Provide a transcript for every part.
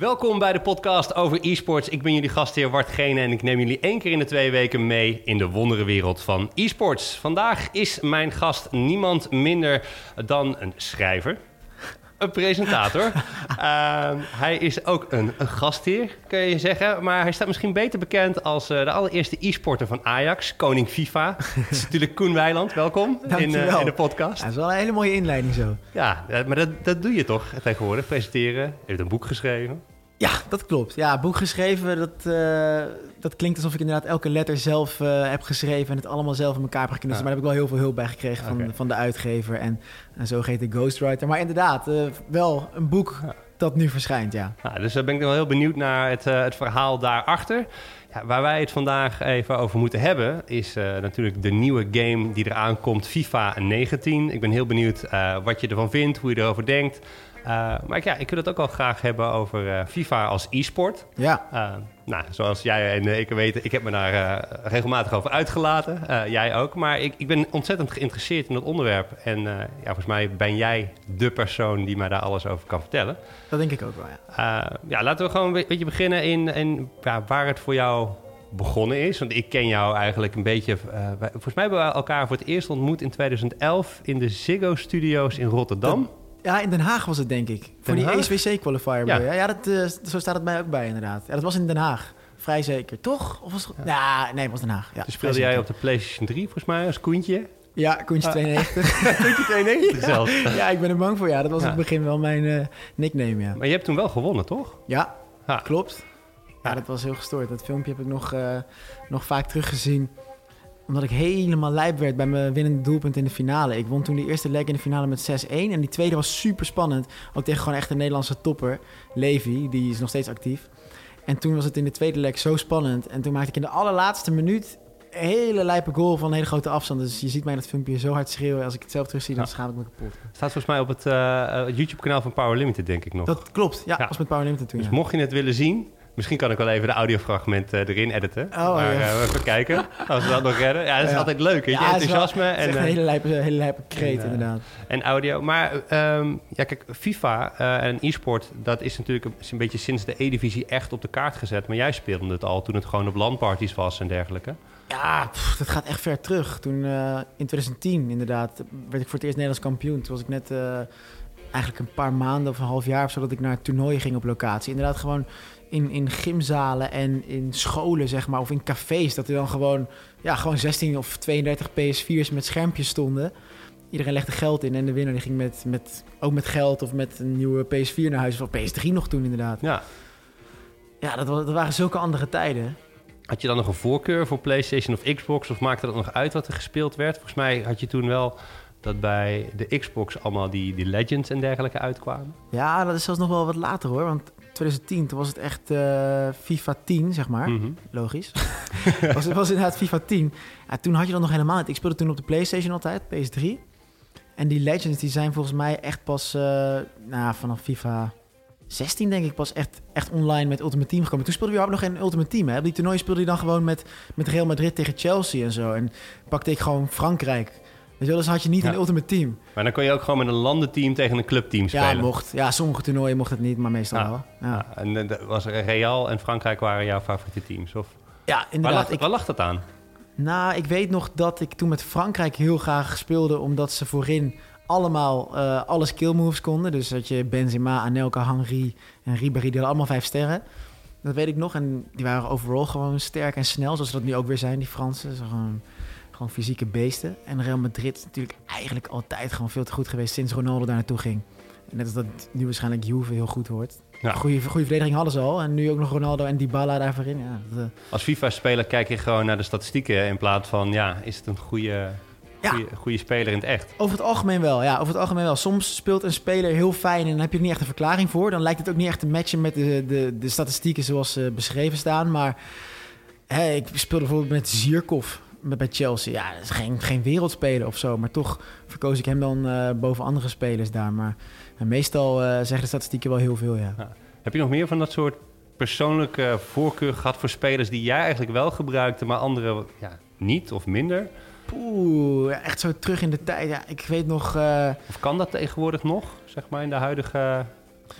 Welkom bij de podcast over e-sports. Ik ben jullie gastheer Wart Gene en ik neem jullie één keer in de twee weken mee in de wonderenwereld van e-sports. Vandaag is mijn gast niemand minder dan een schrijver, een presentator. Ehm, hij is ook een, een gastheer, kun je zeggen. Maar hij staat misschien beter bekend als eh, de allereerste e-sporter van Ajax, koning FIFA. Het is natuurlijk Koen Weiland. Welkom in, eh, in de podcast. Dat is wel een hele mooie inleiding zo. Ja, maar dat, dat doe je toch tegenwoordig, presenteren. Je hebt een boek geschreven. Ja, dat klopt. Ja, boek geschreven, dat, eh, dat klinkt alsof ik inderdaad elke letter zelf eh, heb geschreven en het allemaal zelf in elkaar heb geknutseld. Ja. Maar daar heb ik wel heel veel hulp bij gekregen van, van de uitgever en, en zo heet de ghostwriter. Maar inderdaad, eh, wel een boek Ja. dat nu verschijnt, ja. Nou, dus daar ben ik wel heel benieuwd naar het, het verhaal daarachter. Ja, waar wij het vandaag even over moeten hebben, is natuurlijk de nieuwe game die eraan komt, FIFA 19. Ik ben heel benieuwd wat je ervan vindt, hoe je erover denkt. Eh, maar ja, ik wil het ook wel graag hebben over eh, FIFA als e-sport. Ja, Eh, nou, zoals jij en ik weten, ik heb me daar regelmatig over uitgelaten. Jij ook. Maar ik, ik ben ontzettend geïnteresseerd in het onderwerp. En ja, volgens mij ben jij de persoon die mij daar alles over kan vertellen. dat denk ik ook wel, ja. Ja, laten we gewoon een be- beetje beginnen in, in ja, waar het voor jou begonnen is. Want ik ken jou eigenlijk een beetje... wij- volgens mij hebben we elkaar voor het eerst ontmoet in 2011... in de Ziggo Studios in Rotterdam. Ja, in Den Haag was het denk ik. Voor die? ESWC-qualifier. Ja. Ja, ja dat, eh, zo staat het mij ook bij inderdaad. Ja, dat was in Den Haag. Vrij zeker, toch? Of was het... Ja, nee, het was Den Haag. Ja, vrij speelde jij op de PlayStation 3 volgens mij als Koentje. Ja, Koentje Ah. 92. Koentje 92 zelfs. ja, ik ben er bang voor. Ja, dat was in het begin wel mijn eh, nickname, ja. Maar je hebt toen wel gewonnen, toch? Ja, Ha. klopt. Ja, dat was heel gestoord. Dat filmpje heb ik nog, eh, nog vaak teruggezien. Omdat ik helemaal lijp werd bij mijn winnende doelpunt in de finale. Ik won toen die eerste leg in de finale met 6-1. En die tweede was super spannend. Ook tegen gewoon echt een Nederlandse topper. Levi, die is nog steeds actief. En toen was het in de tweede leg zo spannend. En toen maakte ik in de allerlaatste minuut een hele lijpe goal van een hele grote afstand. Dus je ziet mij dat filmpje zo hard schreeuwen. Als ik het zelf terugzie, dan schaam ik me kapot. Staat volgens mij op het eh, eh, YouTube-kanaal van Power Limited, denk ik nog. Dat klopt. Ja, Ja. was met Power Limited toen. Dus ja. mocht je het willen zien... Misschien kan ik wel even de audiofragment eh, erin editen. Oh, maar ja. eh, even kijken als we dat nog redden. Ja, dat is Ja. altijd leuk, weet je? Ja, het is wel- Enthousiasme Het is en, eh, een hele lijpe, hele lijpe kreet, en, inderdaad. en audio. Maar ehm, ja, kijk, FIFA en e-sport... dat is natuurlijk een, is een beetje sinds de E-divisie echt op de kaart gezet. Maar jij speelde het al toen het gewoon op landparties was en dergelijke. Ja, pff, dat gaat echt ver terug. Toen in 2010 inderdaad werd ik voor het eerst Nederlands kampioen. Toen was ik net eigenlijk een paar maanden of een half jaar of zo dat ik naar het toernooi ging op locatie. Inderdaad gewoon in, in gymzalen en in scholen zeg maar of in cafés dat er dan gewoon ja, gewoon 16 of 32 PS4's met schermpjes stonden. Iedereen legde geld in en de winnaar die ging met, met, ook met geld of met een nieuwe PS4 naar huis. Of PS3 nog toen inderdaad. Ja. Ja, dat, dat waren zulke andere tijden. Had je dan nog een voorkeur voor PlayStation of Xbox? Of maakte dat nog uit wat er gespeeld werd? Volgens mij had je toen wel dat bij de Xbox allemaal die, die Legends en dergelijke uitkwamen. Ja, dat is zelfs nog wel wat later hoor. Want 2010, toen was het echt eh, FIFA 10, zeg maar. Mhm. Logisch. Het was, het was inderdaad FIFA 10. Ja, toen had je dat nog helemaal niet. Ik speelde toen op de PlayStation altijd, PS3. En die Legends die zijn volgens mij echt pas eh, nou, vanaf FIFA 16 denk ik pas echt, echt online met Ultimate Team gekomen. Toen speelde we überhaupt nog geen Ultimate Team. Hè? Op die toernooi speelde je dan gewoon met, met Real Madrid tegen Chelsea en zo. En pakte ik gewoon Frankrijk. Weet je wel, dus had je niet Ja. een Ultimate Team. Maar dan kon je ook gewoon met een landenteam tegen een clubteam spelen. Ja, mocht. Ja, sommige toernooien mocht het niet, maar meestal Ja. wel. Ja, en eh, was Real en Frankrijk waren jouw favoriete teams? Of? ja Waar, inderdaad. lag, Ik, waar lag dat aan? Nou, ik weet nog dat ik toen met Frankrijk heel graag speelde, omdat ze voorin allemaal eh, alle skill moves konden. Dus dat je Benzema, Anelka, Henry en Ribéry, die hadden allemaal vijf sterren. Dat weet ik nog. En die waren overal gewoon sterk en snel, zoals ze dat nu ook weer zijn, die Fransen. Ze gewoon, gewoon fysieke beesten. En Real Madrid is natuurlijk eigenlijk altijd gewoon veel te goed geweest sinds Ronaldo daar naartoe ging. Net als dat nu waarschijnlijk Juve heel goed wordt. Ja. Goede, goede verdediging hadden ze al. En nu ook nog Ronaldo en Dybala daar voorin. Ja, dat, eh, Als FIFA-speler kijk je gewoon naar de statistieken in plaats van... ja, is het een goede, Ja. goede, goede speler in het echt? Over het algemeen wel, ja. Over het algemeen wel. Soms speelt een speler heel fijn en dan heb je er niet echt een verklaring voor. Dan lijkt het ook niet echt te matchen met de, de, de statistieken zoals ze beschreven staan. Maar ik speelde bijvoorbeeld met Zierkov bij Chelsea. Ja, dat is geen, geen wereldspeler of zo. Maar toch verkoos ik hem dan eh, boven andere spelers daar. Maar eh, meestal eh, zeggen de statistieken wel heel veel, ja. Heb je nog meer van dat soort persoonlijke voorkeur gehad voor spelers... die jij eigenlijk wel gebruikte, maar anderen ja, niet of minder? Poeh, ja, echt zo terug in de tijd. Ja, ik weet nog... Of kan dat tegenwoordig nog, zeg maar, in de huidige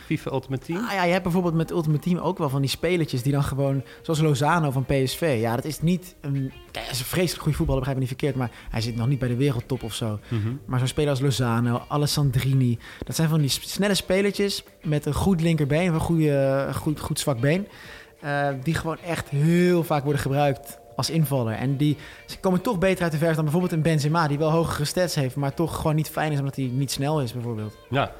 FIFA Ultimate Team? Ah, ja, je hebt bijvoorbeeld met Ultimate Team ook wel van die spelertjes die dan gewoon, zoals Lozano van PSV. Ja, dat is niet een, hij is een vreselijk goede voetballer, begrijp me niet verkeerd, maar hij zit nog niet bij de wereldtop of zo. Mhm. Maar zo'n speler als Lozano, Alessandrini, dat zijn van die snelle spelertjes met een goed linkerbeen, of een goede, goed, goed zwak been, eh, die gewoon echt heel vaak worden gebruikt als invaller. En die ze komen toch beter uit de verf dan bijvoorbeeld een Benzema, die wel hogere stats heeft, maar toch gewoon niet fijn is omdat hij niet snel is bijvoorbeeld. Ja.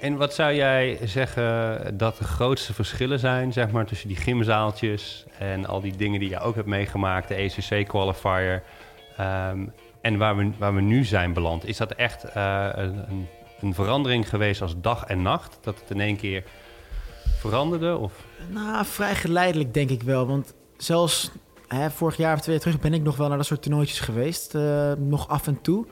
En wat zou jij zeggen dat de grootste verschillen zijn, zeg maar, tussen die gymzaaltjes en al die dingen die je ook hebt meegemaakt, de ECC-qualifier, ehm, en waar we, waar we nu zijn beland? Is dat echt eh, een, een, een verandering geweest als dag en nacht? Dat het in één keer veranderde? Of? Nou, vrij geleidelijk denk ik wel. Want zelfs hè, vorig jaar of twee jaar terug ben ik nog wel naar dat soort toernooitjes geweest. eh, nog af en toe.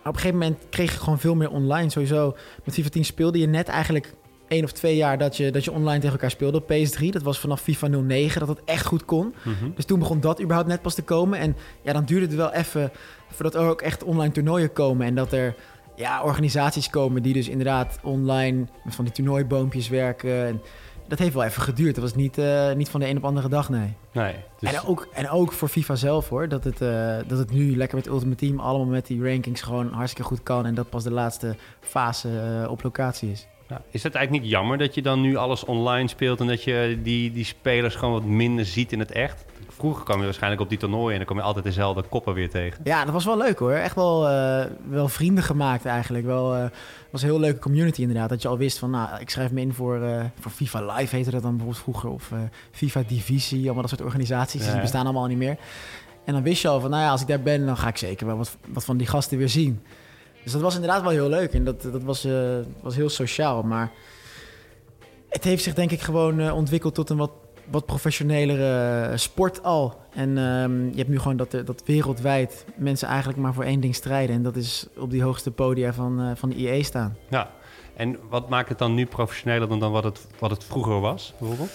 Op een gegeven moment kreeg je gewoon veel meer online. Sowieso met FIFA 10 speelde je net eigenlijk één of twee jaar dat je, dat je online tegen elkaar speelde op PS3. Dat was vanaf FIFA 09 dat het echt goed kon. Mhm. Dus toen begon dat überhaupt net pas te komen. En ja, dan duurde het wel even voordat er ook echt online toernooien komen. En dat er ja, organisaties komen die dus inderdaad online met van die toernooiboompjes werken. En dat heeft wel even geduurd. Dat was niet, eh, niet van de een op andere dag, nee. Nee. Dus, En, ook, en ook voor FIFA zelf hoor. Dat het, eh, dat het nu lekker met Ultimate Team allemaal met die rankings gewoon hartstikke goed kan. En dat pas de laatste fase eh, op locatie is. Is het eigenlijk niet jammer dat je dan nu alles online speelt en dat je die, die spelers gewoon wat minder ziet in het echt? Vroeger kwam je waarschijnlijk op die toernooien en dan kom je altijd dezelfde koppen weer tegen. Ja, dat was wel leuk hoor. Echt wel, eh, wel vrienden gemaakt eigenlijk. Wel, eh, was een heel leuke community inderdaad. Dat je al wist van, nou, ik schrijf me in voor, eh, voor FIFA Live heette dat dan bijvoorbeeld vroeger. Of FIFA Divisie, allemaal dat soort organisaties. Ja. Die bestaan allemaal niet meer. En dan wist je al van, nou ja, als ik daar ben, dan ga ik zeker wel wat, wat van die gasten weer zien. Dus dat was inderdaad wel heel leuk. En dat, dat was, eh, was heel sociaal. Maar het heeft zich denk ik gewoon eh, ontwikkeld tot een wat, wat professionelere eh, sport al. En ehm, je hebt nu gewoon dat, dat wereldwijd mensen eigenlijk maar voor één ding strijden. En dat is op die hoogste podia van, van de IE staan. Ja. En wat maakt het dan nu professioneler dan, dan wat, het, wat het vroeger was, bijvoorbeeld?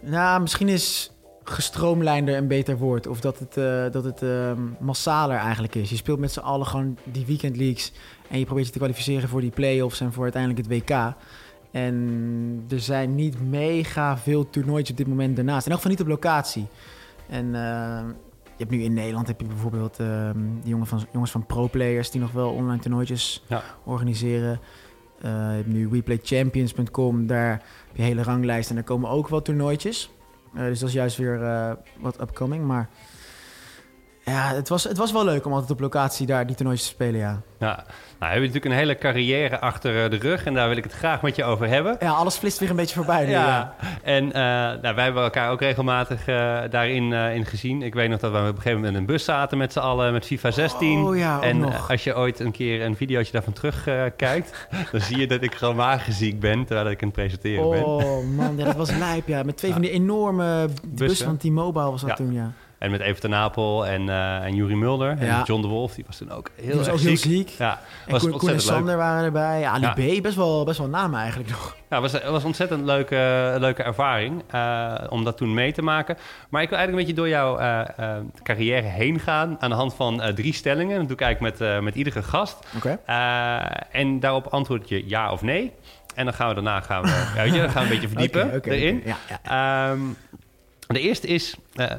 Nou, misschien is gestroomlijnder een beter woord. Of dat het, eh, dat het ehm, massaler eigenlijk is. Je speelt met z'n allen gewoon die weekend leagues. En je probeert je te kwalificeren voor die play-offs en voor uiteindelijk het WK. En er zijn niet mega veel toernooitjes op dit moment daarnaast. In elk geval niet op locatie. En ehm, je hebt nu in Nederland heb je bijvoorbeeld ehm, die jongen van, jongens van pro-players... die nog wel online toernooitjes Ja. organiseren. Eh, je hebt nu WePlayChampions.com. Daar heb je een hele ranglijst en daar komen ook wel toernooitjes. Eh, dus dat is juist weer eh, wat upcoming. Maar ja, het was, het was wel leuk om altijd op locatie daar die toernooitjes te spelen, ja. Ja. Nou, we hebben natuurlijk een hele carrière achter eh, de rug en daar wil ik het graag met je over hebben. Ja, alles flitst weer een beetje voorbij nu, Ja, ja. en eh, nou, wij hebben elkaar ook regelmatig eh, daarin in gezien. Ik weet nog dat we op een gegeven moment in een bus zaten met z'n allen met FIFA 16. Oh ja, ook en nog. als je ooit een keer een videootje daarvan terugkijkt, kijkt, dan zie je dat ik gewoon wagenziek ben terwijl ik aan het presenteren ben. Oh man, ja, dat was lijp, ja. Met twee van die enorme bussen van T-Mobile was dat toen, ja. En met Everton Apel en, eh en Jurie Mulder en. John de Wolf, die was toen ook heel Die was ook heel ziek. ziek. Ja, En was Koen, Koen en ontzettend leuk. Sander waren erbij. Ali Ja. B, best wel, best wel namen eigenlijk nog. Ja, het was, was een ontzettend leuke, leuke ervaring eh, om dat toen mee te maken. Maar ik wil eigenlijk een beetje door jouw eh, carrière heen gaan aan de hand van drie stellingen. Dat doe ik eigenlijk met, met iedere gast. Oké. En daarop antwoord je ja of nee. En dan gaan we daarna gaan we, ja, weet je, dan gaan we een beetje verdiepen erin. oké. Ja, ja. Ehm, de eerste is, nou,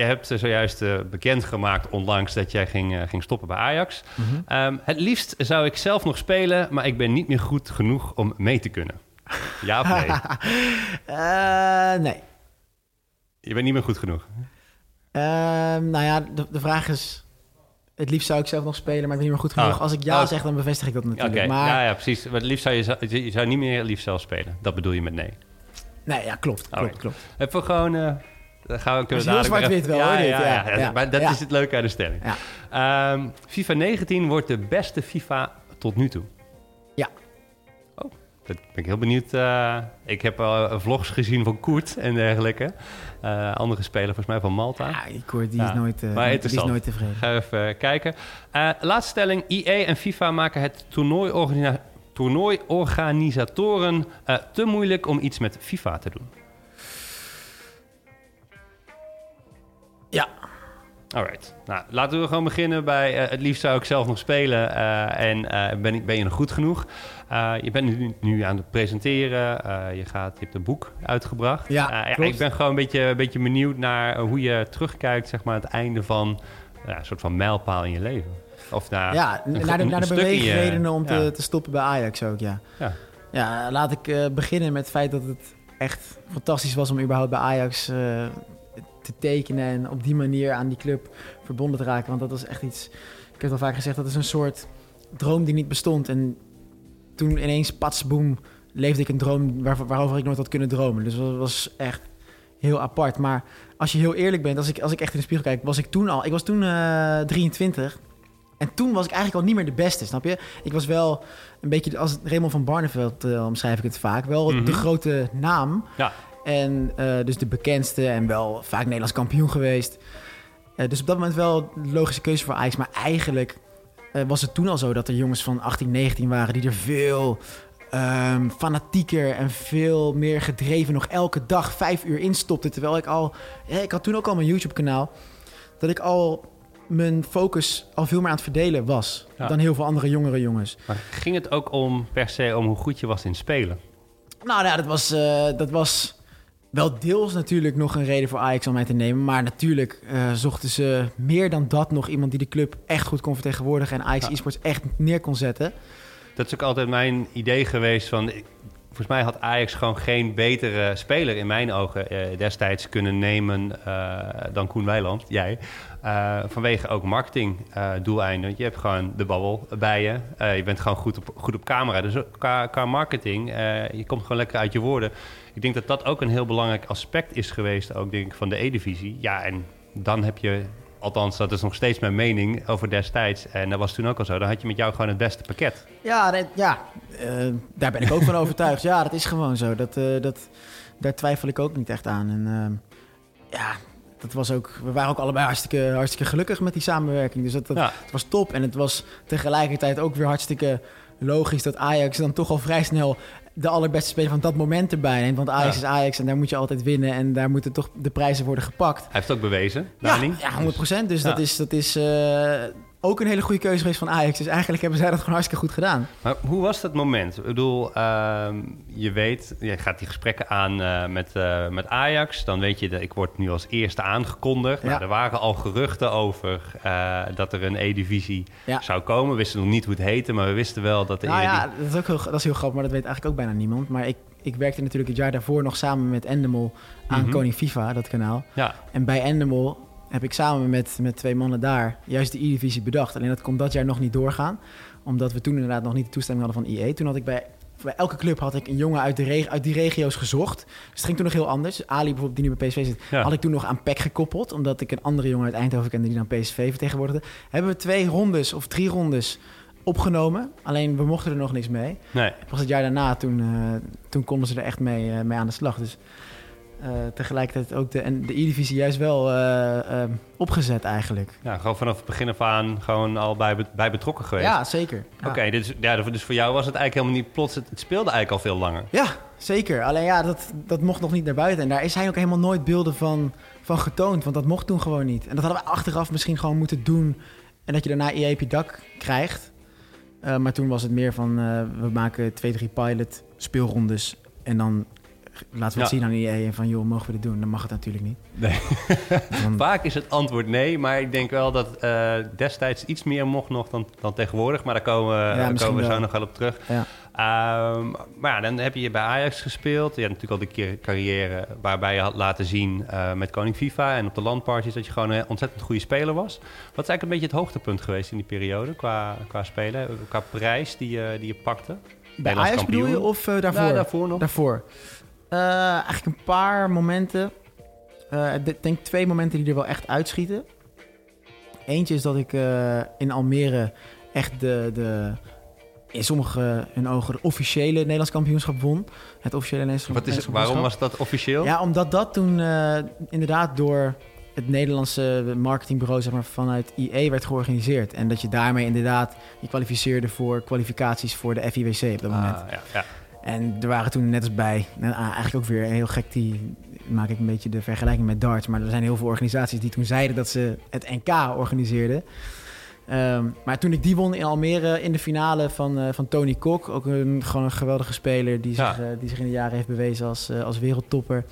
je hebt eh, zojuist eh, bekendgemaakt onlangs dat jij ging, eh, ging stoppen bij Ajax. Mhm. Ehm, het liefst zou ik zelf nog spelen, maar ik ben niet meer goed genoeg om mee te kunnen. Ja of nee? Nee. Je bent niet meer goed genoeg. Ehm, nou ja, de, de vraag is... Het liefst zou ik zelf nog spelen, maar ik ben niet meer goed genoeg. Ah. Als ik ja Oh. zeg, dan bevestig ik dat natuurlijk. Maar ja, ja, precies. Maar het liefst zou je, je zou niet meer liefst zelf spelen. Dat bedoel je met nee. nee, ja, klopt, klopt. Even gewoon... eh dan gaan we, kunnen we Dat is heel zwart-wit wel, Ja, ja, Ja, maar dat is het leuke aan de stelling. Ja. Ehm, FIFA 19 wordt de beste FIFA tot nu toe. Ja. Oh, dat ben ik heel benieuwd. eh, ik heb al vlogs gezien van Koert en dergelijke. Eh, andere speler, volgens mij van Malta. Ja, die Koert, die is nooit, eh, maar die is nooit tevreden. Ga even kijken. Eh, laatste stelling. EA en FIFA maken het toernooiorganisa- toernooiorganisatoren eh, te moeilijk om iets met FIFA te doen. Ja. Alright. Nou, laten we gewoon beginnen bij... eh, het liefst zou ik zelf nog spelen. eh, en eh, ben, ik, ben je nog goed genoeg? Je bent nu, nu aan het presenteren. je, gaat, je hebt een boek uitgebracht. Ja, ik ben gewoon een beetje, een beetje benieuwd naar hoe je terugkijkt... zeg maar, het einde van een soort van mijlpaal in je leven. Of naar, Ja, een- naar de, naar de beweegredenen om te, ja. te stoppen bij Ajax ook, ja. Ja. Ja, laat ik beginnen met het feit dat het echt fantastisch was om überhaupt bij Ajax te tekenen en op die manier aan die club verbonden te raken. Want dat was echt iets, ik heb het al vaak gezegd, dat is een soort droom die niet bestond. En toen ineens, pats, boem, leefde ik een droom waar, waarover ik nooit had kunnen dromen. Dus dat was echt heel apart. Maar als je heel eerlijk bent, als ik, als ik echt in de spiegel kijk, was ik toen al, ik was toen eh 23. En toen was ik eigenlijk al niet meer de beste, snap je? Ik was wel een beetje, als Raymond van Barneveld eh, omschrijf ik het vaak, wel Mhm. de grote naam. Ja. En eh, dus de bekendste en wel vaak Nederlands kampioen geweest. Eh, dus op dat moment wel de logische keuze voor Ajax. Maar eigenlijk eh, was het toen al zo dat er jongens van 18, 19 waren die er veel ehm, fanatieker en veel meer gedreven nog elke dag vijf uur instopten. Terwijl ik al, ja, ik had toen ook al mijn YouTube kanaal, dat ik al mijn focus al veel meer aan het verdelen was Ja. dan heel veel andere jongere jongens. Maar ging het ook om per se om hoe goed je was in spelen? Nou ja, dat was, dat was wel deels natuurlijk nog een reden voor Ajax om mij te nemen. Maar natuurlijk eh, zochten ze meer dan dat nog iemand die de club echt goed kon vertegenwoordigen. En Ajax Ja. eSports echt neer kon zetten. Dat is ook altijd mijn idee geweest van... Volgens mij had Ajax gewoon geen betere speler in mijn ogen eh, destijds kunnen nemen eh, dan Koen Weiland, jij. Eh, vanwege ook marketing doeleinden. Je hebt gewoon de babbel bij je. Je bent gewoon goed op, goed op camera. Dus qua, qua marketing, je komt gewoon lekker uit je woorden. Ik denk dat dat ook een heel belangrijk aspect is geweest, ook denk ik, van de E-divisie. Ja, en dan heb je, althans dat is nog steeds mijn mening over destijds. En dat was toen ook al zo. Dan had je met jou gewoon het beste pakket. Ja, dat- ja eh, daar ben ik ook van overtuigd. Ja, dat is gewoon zo. Dat, eh, dat, daar twijfel ik ook niet echt aan. En ehm, ja, dat was ook, we waren ook allebei hartstikke, hartstikke gelukkig met die samenwerking. Dus dat, dat, Ja. het was top. En het was tegelijkertijd ook weer hartstikke logisch dat Ajax dan toch al vrij snel de allerbeste speler van dat moment erbij neemt. Want Ajax Ja. is Ajax en daar moet je altijd winnen. En daar moeten toch de prijzen worden gepakt. Hij heeft het ook bewezen, Dani. ja 100%. Dus Ja. dat is, dat is eh, ook een hele goede keuze geweest van Ajax. Dus eigenlijk hebben zij dat gewoon hartstikke goed gedaan. Maar hoe was dat moment? Ik bedoel, ehm, je weet, je gaat die gesprekken aan eh, met, eh, met Ajax. Dan weet je, dat ik word nu als eerste aangekondigd. Ja. Nou, er waren al geruchten over eh, dat er een E-divisie Ja. zou komen. We wisten nog niet hoe het heette, maar we wisten wel dat de Nou ja, dat is ook heel, dat is heel grappig, maar dat weet eigenlijk ook bijna niemand. Maar ik, ik werkte natuurlijk het jaar daarvoor nog samen met Endemol aan Mhm. Koning FIFA, dat kanaal. Ja, En bij Endemol heb ik samen met, met twee mannen daar juist de E-divisie bedacht. Alleen dat kon dat jaar nog niet doorgaan, omdat we toen inderdaad nog niet de toestemming hadden van IE. Toen had ik bij, bij elke club had ik een jongen uit, de reg- uit die regio's gezocht. Dus het ging toen nog heel anders. Ali bijvoorbeeld, die nu bij PSV zit, Ja. had ik toen nog aan PEC gekoppeld. Omdat ik een andere jongen uit Eindhoven kende die dan PSV vertegenwoordigde. Hebben we twee rondes of drie rondes opgenomen. Alleen we mochten er nog niks mee. nee. Pas het jaar daarna, toen, eh, toen konden ze er echt mee, eh, mee aan de slag. Dus tegelijkertijd ook de, en de E-divisie juist wel eh, eh, opgezet eigenlijk. Ja, gewoon vanaf het begin af aan gewoon al bij, bij betrokken geweest. Ja, zeker. Ja. Oké, dus, ja, dus voor jou was het eigenlijk helemaal niet plots... Het, het speelde eigenlijk al veel langer. Ja, zeker. Alleen ja, dat, dat mocht nog niet naar buiten. En daar zijn ook helemaal nooit beelden van, van getoond. Want dat mocht toen gewoon niet. En dat hadden we achteraf misschien gewoon moeten doen. En dat je daarna EA op je dak krijgt. Eh, maar toen was het meer van... eh, we maken twee, drie pilot speelrondes. En dan laten we het Ja. zien aan EA. En van, joh, mogen we dit doen? Dan mag het natuurlijk niet. Nee. Dan- Vaak is het antwoord nee, maar ik denk wel dat eh, destijds iets meer mocht nog dan, dan tegenwoordig. Maar daar komen, we- daar misschien komen we zo wel. nog wel op terug. Ja. Ehm, maar ja, dan heb je bij Ajax gespeeld. Je had natuurlijk al die keer carrière waarbij je had laten zien eh, met Koning FIFA en op de landparties dat je gewoon een ontzettend goede speler was. Wat is eigenlijk een beetje het hoogtepunt geweest in die periode qua, qua spelen, qua prijs die, je die je pakte? Bij Ajax bedoel je of eh, daarvoor? Daarvoor nog. Daarvoor. Eh, eigenlijk een paar momenten. Eh, Ik denk twee momenten die er wel echt uitschieten. Eentje is dat ik eh, in Almere echt de, de, in sommige hun ogen de officiële Nederlands kampioenschap won. Het officiële Nederlands Wat is, Nederlands waarom kampioenschap. was dat officieel? Ja, omdat dat toen inderdaad door het Nederlandse marketingbureau zeg maar, vanuit IE werd georganiseerd. En dat je daarmee inderdaad je kwalificeerde voor kwalificaties voor de FIWC op dat moment. Ah, ja, ja. En er waren toen net als bij, nou, ah, eigenlijk ook weer heel gek die maak ik een beetje de vergelijking met darts. Maar er zijn heel veel organisaties die toen zeiden dat ze het NK organiseerden. Ehm, maar toen ik die won in Almere in de finale van, eh, van Tony Kok, ook een, gewoon een geweldige speler die, Ja. zich, eh, die zich in de jaren heeft bewezen als, eh, als wereldtopper.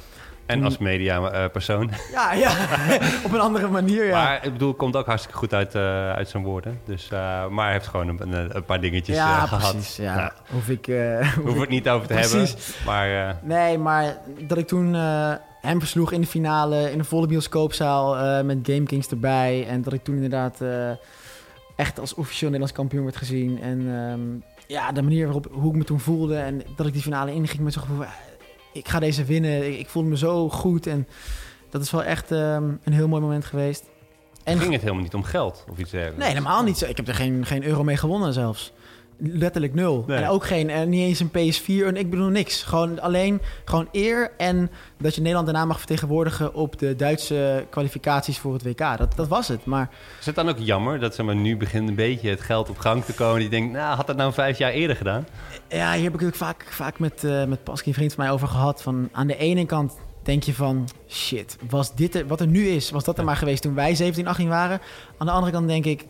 En Toen- als mediapersoon. Ja, ja. op een andere manier, ja. Maar ik bedoel, komt ook hartstikke goed uit, eh, uit zijn woorden. Dus, eh, maar hij heeft gewoon een, een, paar dingetjes ja, eh, gehad. precies. Ja. Nou, Hoef ik... eh, hoef ik- het niet over te Precies. hebben. Maar eh, Nee, maar dat ik toen eh, hem versloeg in de finale in een volle bioscoopzaal eh, met Game Kings erbij. En dat ik toen inderdaad eh, echt als officieel Nederlands kampioen werd gezien. En ehm, ja, de manier waarop hoe ik me toen voelde en dat ik die finale inging met zo'n gevoel, eh, ik ga deze winnen. Ik, ik voelde me zo goed en dat is wel echt ehm, een heel mooi moment geweest. En ging het helemaal niet om geld of iets dergelijks? Nee, helemaal niet. zo. Ik heb er geen, geen euro mee gewonnen zelfs. Letterlijk nul. Nee. En ook geen, en niet eens een PS4. En ik bedoel niks. Gewoon alleen gewoon eer en dat je Nederland daarna mag vertegenwoordigen op de Duitse kwalificaties voor het WK. Dat, dat was het. Maar Is het dan ook jammer dat zeg maar, nu begint een beetje het geld op gang te komen? Die denkt, nou, had dat nou vijf jaar eerder gedaan? ja, hier heb ik het ook vaak, vaak met, eh met Pasky, een vriend van mij, over gehad. Van aan de ene kant denk je van, shit, was dit er, wat er nu is, was dat er maar geweest toen wij 17, 18 waren. Aan de andere kant denk ik,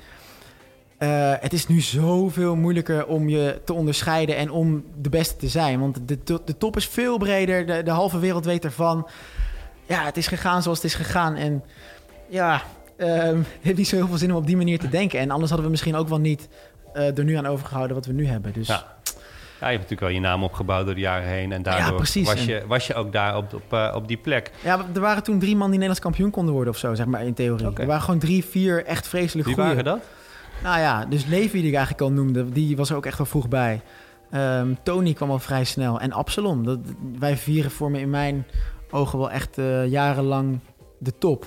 eh, het is nu zoveel moeilijker om je te onderscheiden en om de beste te zijn. Want de, de, de top is veel breder, de, de halve wereld weet ervan. Ja, het is gegaan zoals het is gegaan. En ja, ehm, het heeft niet zo heel veel zin om op die manier te denken. En anders hadden we misschien ook wel niet eh, er nu aan overgehouden wat we nu hebben. Dus Ja. Ja, je hebt natuurlijk wel je naam opgebouwd door de jaren heen. En daardoor precies. Was, je, was je ook daar op, op, eh, op die plek. Ja, er waren toen drie man die Nederlands kampioen konden worden of zo, zeg maar in theorie. Er waren gewoon drie, vier echt vreselijk Wie goede. waren dat? Nou ja, dus Levi die ik eigenlijk al noemde, die was er ook echt wel vroeg bij. Ehm, Tony kwam al vrij snel. En Absalom. Dat, wij vieren vormen in mijn ogen wel echt eh, jarenlang de top.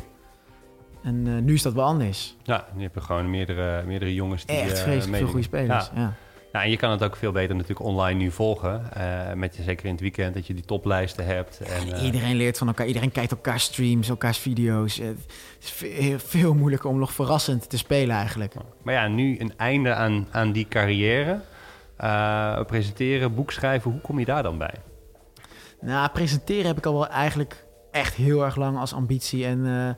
En eh, nu is dat wel anders. Ja, je hebt er gewoon meerdere, meerdere jongens die Echt eh, vreselijk veel goede spelers. Ja. Ja. Nou, en je kan het ook veel beter natuurlijk online nu volgen. eh, met je, zeker in het weekend dat je die toplijsten hebt. En, eh, Iedereen leert van elkaar. Iedereen kijkt elkaar streams, elkaars video's. Eh, Het is veel, veel moeilijker om nog verrassend te spelen eigenlijk. Maar ja, nu een einde aan, aan die carrière. Presenteren, boek schrijven, hoe kom je daar dan bij? Nou, presenteren heb ik al wel eigenlijk echt heel erg lang als ambitie. En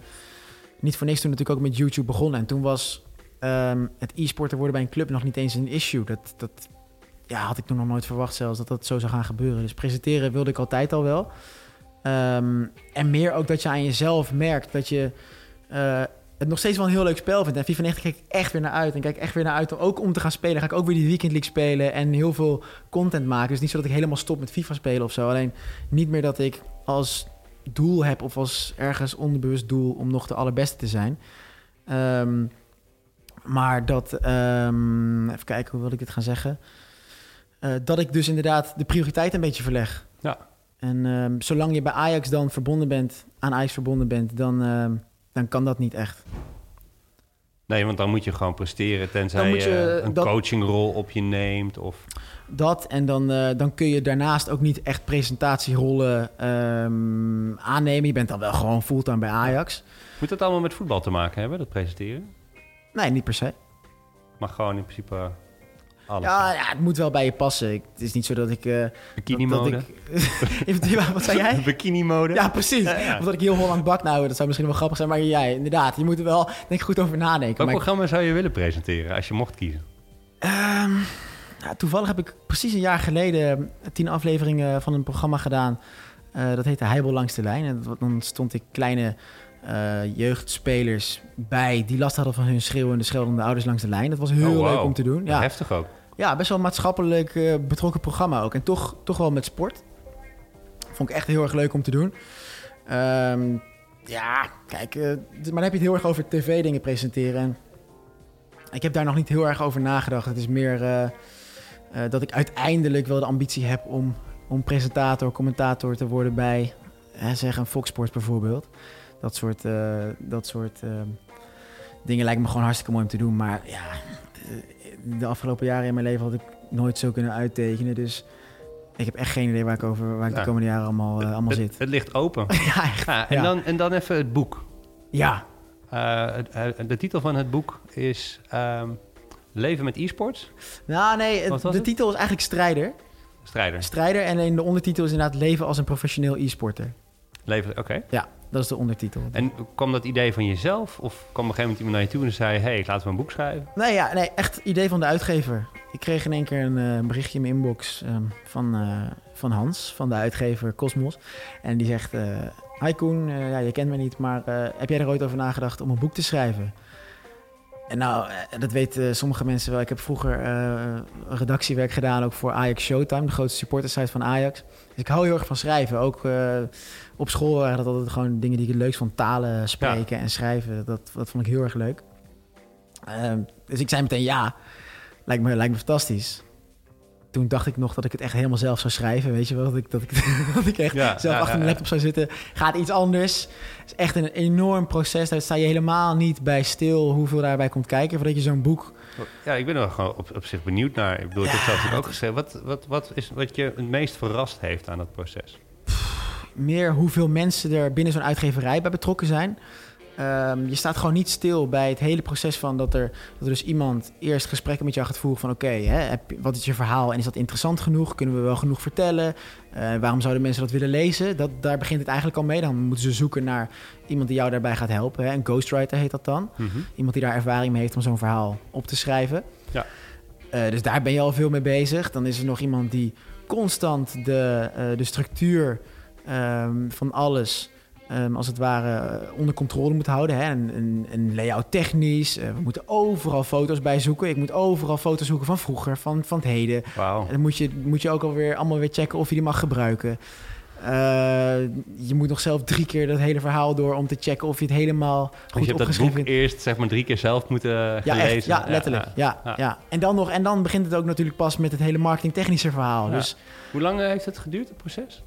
niet voor niks toen natuurlijk ook met YouTube begonnen. En toen was ehm, het e-sporter worden bij een club nog niet eens een issue. Dat, dat ja, had ik toen nog nooit verwacht zelfs dat dat zo zou gaan gebeuren. Dus presenteren wilde ik altijd al wel. Ehm, en meer ook dat je aan jezelf merkt dat je eh, het nog steeds wel een heel leuk spel vindt. En FIFA 90 kijk ik echt weer naar uit. En kijk echt weer naar uit om ook om te gaan spelen. Ga ik ook weer die Weekend League spelen en heel veel content maken. Dus niet zo dat ik helemaal stop met FIFA spelen of zo. Alleen niet meer dat ik als doel heb of als ergens onderbewust doel om nog de allerbeste te zijn. Ehm, maar dat, ehm, even kijken, hoe wil ik dit gaan zeggen? Eh, dat ik dus inderdaad de prioriteit een beetje verleg. Ja. En ehm, zolang je bij Ajax dan verbonden bent, aan Ajax verbonden bent, dan, ehm, dan kan dat niet echt. Nee, want dan moet je gewoon presteren tenzij je een dat- coachingrol op je neemt. Of... Dat en dan, eh, dan kun je daarnaast ook niet echt presentatierollen aannemen. Je bent dan wel gewoon fulltime bij Ajax. Moet dat allemaal met voetbal te maken hebben, dat presenteren? Nee, niet per se. Maar gewoon in principe eh, alles. Ja, ja, het moet wel bij je passen. Ik- het is niet zo dat ik... eh Bikini dat, dat mode. ik Even- Wat zei jij? Bikini mode. Ja, precies. Ja, ja. Of dat ik heel Holland bak nou, dat zou misschien wel grappig zijn. Maar jij, inderdaad, je moet er wel denk ik goed over nadenken. Welk ik- programma zou je willen presenteren als je mocht kiezen? Ehm, ja, toevallig heb ik precies een jaar geleden tien afleveringen van een programma gedaan. Eh, dat heette Heibel langs de lijn. En dat- dan stond ik kleine eh, jeugdspelers bij die last hadden van hun schreeuwende, scheldende ouders langs de lijn. Dat was heel Oh, wow. leuk om te doen. Ja, Heftig ook. ja best wel een maatschappelijk eh, betrokken programma ook. En toch, toch wel met sport. Vond ik echt heel erg leuk om te doen. Ehm, ja, kijk, eh, maar dan heb je het heel erg over tv-dingen presenteren. En ik heb daar nog niet heel erg over nagedacht. Het is meer dat ik uiteindelijk wel de ambitie heb om, om presentator, commentator te worden bij, zeg een Fox Sports bijvoorbeeld. Dat soort, eh, dat soort eh, dingen lijkt me gewoon hartstikke mooi om te doen. Maar ja, de, de afgelopen jaren in mijn leven had ik nooit zo kunnen uittekenen. Dus ik heb echt geen idee waar ik, over, waar ik Ja. de komende jaren allemaal, eh, allemaal het, zit. het ligt open. ja, echt. Ja, en, Ja. Dan, en dan even het boek. Ja, Eh, het- eh, de titel van het boek is ehm, Leven met e-sports. nou nee, het- de het? titel is eigenlijk Strijder. Strijder. Strijder en in de ondertitel is inderdaad Leven als een professioneel e-sporter. Leven, oké. Ja, dat is de ondertitel. En kwam dat idee van jezelf? Of kwam op een gegeven moment iemand naar je toe en zei... hey, laten we een boek schrijven? Nee, ja, nee, echt idee van de uitgever. Ik kreeg in één keer een eh, berichtje in mijn inbox ehm, van, eh, van Hans, van de uitgever Cosmos. En die zegt... eh Hi Koen, ja, je kent me niet, maar heb jij er ooit over nagedacht om een boek te schrijven? En nou, eh, dat weten sommige mensen wel. Ik heb vroeger eh, redactiewerk gedaan, ook voor Ajax Showtime, de grootste supportersite van Ajax. Dus ik hou heel erg van schrijven. Ook eh, op school waren dat altijd gewoon dingen die ik het leukst vond. Talen, spreken en schrijven. Dat, dat vond ik heel erg leuk. Ehm, dus ik zei meteen ja. Lijkt me, lijkt me fantastisch. Toen dacht ik nog dat ik het echt helemaal zelf zou schrijven. Weet je wel? Dat ik, dat ik, dat ik echt Ja, zelf ja, achter mijn laptop zou zitten. Gaat iets anders. Het is echt een enorm proces. Daar sta je helemaal niet bij stil hoeveel daarbij komt kijken. Voordat je zo'n boek... Ja, ik ben er gewoon op, op zich benieuwd naar. Ik bedoel, ik heb zelf ook geschreven. Wat, wat, wat is wat je het meest verrast heeft aan dat proces? meer hoeveel mensen er binnen zo'n uitgeverij bij betrokken zijn. Ehm, je staat gewoon niet stil bij het hele proces van dat er, dat er dus iemand eerst gesprekken met jou gaat voeren van oké, wat is je verhaal en is dat interessant genoeg? Kunnen we wel genoeg vertellen? Eh, waarom zouden mensen dat willen lezen? Dat, daar begint het eigenlijk al mee. Dan moeten ze zoeken naar iemand die jou daarbij gaat helpen. Hè? Een ghostwriter heet dat dan. Iemand die daar ervaring mee heeft om zo'n verhaal op te schrijven. Ja. Eh, dus daar ben je al veel mee bezig. Dan is er nog iemand die constant de, eh, de structuur ehm, van alles, ehm, als het ware, eh, onder controle moet houden. Hè? Een, een, een layout technisch. Eh, we moeten overal foto's bij zoeken. Ik moet overal foto's zoeken van vroeger, van, van het heden. Wauw. En dan moet je, moet je ook alweer allemaal weer checken of je die mag gebruiken. Eh, je moet nog zelf drie keer dat hele verhaal door om te checken of je het helemaal Dus goed je hebt dat opgeschreven boek vindt. eerst zeg maar drie keer zelf moeten Ja, gelezen. echt, ja, letterlijk. Ja, ja. ja. En, dan nog, en dan begint het ook natuurlijk pas met het hele marketingtechnische verhaal. Ja. Dus Hoe lang heeft het geduurd, het proces?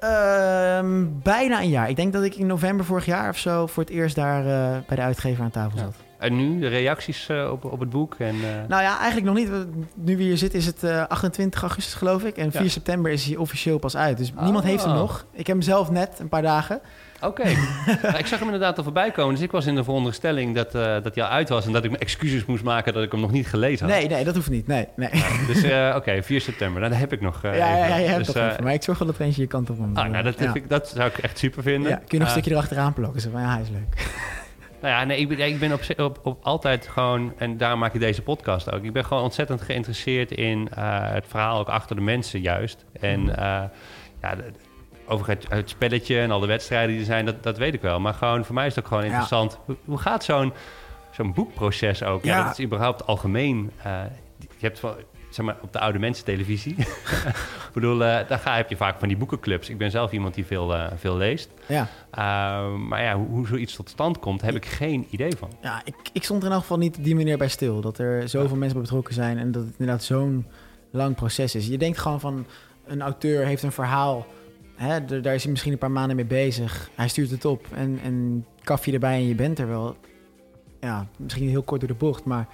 Ehm, bijna een jaar. Ik denk dat ik in november vorig jaar of zo voor het eerst daar eh, bij de uitgever aan tafel zat. En nu de reacties eh, op, op het boek? En, eh, Nou ja, eigenlijk nog niet. Nu we hier zitten is het eh, 28 augustus geloof ik. En 4 Ja. september is hij officieel pas uit. Dus Oh. niemand heeft hem nog. Ik heb hem zelf net, een paar dagen. Oké. Nou, ik zag hem inderdaad al voorbij komen. Dus ik was in de veronderstelling dat, eh, dat hij al uit was. En dat ik me excuses moest maken dat ik hem nog niet gelezen had. Nee, nee, dat hoeft niet. Nee, nee. Dus eh, oké, 4 september. Nou, dat heb ik nog. eh, ja, ja, ja, je hebt dus, toch eh, even. Maar ik zorg wel dat er eentje je kant op komt. ah, nou, dat, ja. ik, dat zou ik echt super vinden. Ja, kun je nog een Eh, stukje erachteraan plakken. Zo van, ja, hij is leuk. Nou ja, nee, ik ben, ik ben op, op, op altijd gewoon, en daarom maak ik deze podcast ook. Ik ben gewoon ontzettend geïnteresseerd in eh, het verhaal ook achter de mensen juist. En eh, ja, de- over het, het spelletje en al de wedstrijden die er zijn, dat, dat weet ik wel. Maar gewoon voor mij is het ook gewoon Ja. interessant. Hoe, hoe gaat zo'n zo'n boekproces ook? Ja. Ja. dat is überhaupt algemeen. eh, je hebt wel, zeg maar, op de oude mensen televisie. ik bedoel, eh, daar ga, heb je vaak van die boekenclubs. Ik ben zelf iemand die veel, eh, veel leest. Ja, Uh, maar ja, hoe, hoe zoiets tot stand komt, heb ik geen idee van. ja ik, ik stond er in elk geval niet die manier bij stil. Dat er zoveel mensen bij betrokken zijn en dat het inderdaad zo'n lang proces is. Je denkt gewoon van, een auteur heeft een verhaal. Hè, daar is hij misschien een paar maanden mee bezig. Hij stuurt het op en, en kafje erbij en je bent er wel. Ja, misschien heel kort door de bocht, maar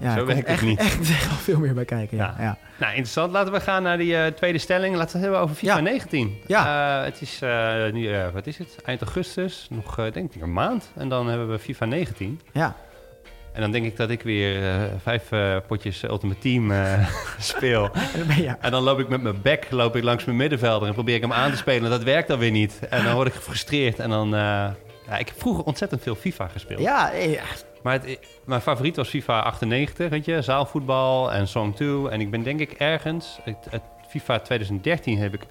Ja, zo er werkt het echt, niet. echt wel veel meer bij kijken. Ja, Ja. Nou, interessant. Laten we gaan naar die eh, tweede stelling. Laten we het hebben over FIFA Ja. 19. Ja. Eh, het is eh, nu, wat is het? Eind augustus. Nog, denk ik, een maand. En dan hebben we FIFA 19. ja. En dan denk ik dat ik weer vijf potjes Ultimate Team speel. Ja. En dan loop ik met mijn back loop ik langs mijn middenvelder en probeer ik hem aan te spelen. Dat werkt dan weer niet. En dan word ik gefrustreerd. En dan... ja, ik heb vroeger ontzettend veel FIFA gespeeld. Ja, ja, Maar het, mijn favoriet was FIFA 98, weet je, zaalvoetbal en Song 2. En ik ben denk ik ergens, het, het FIFA 2013 heb ik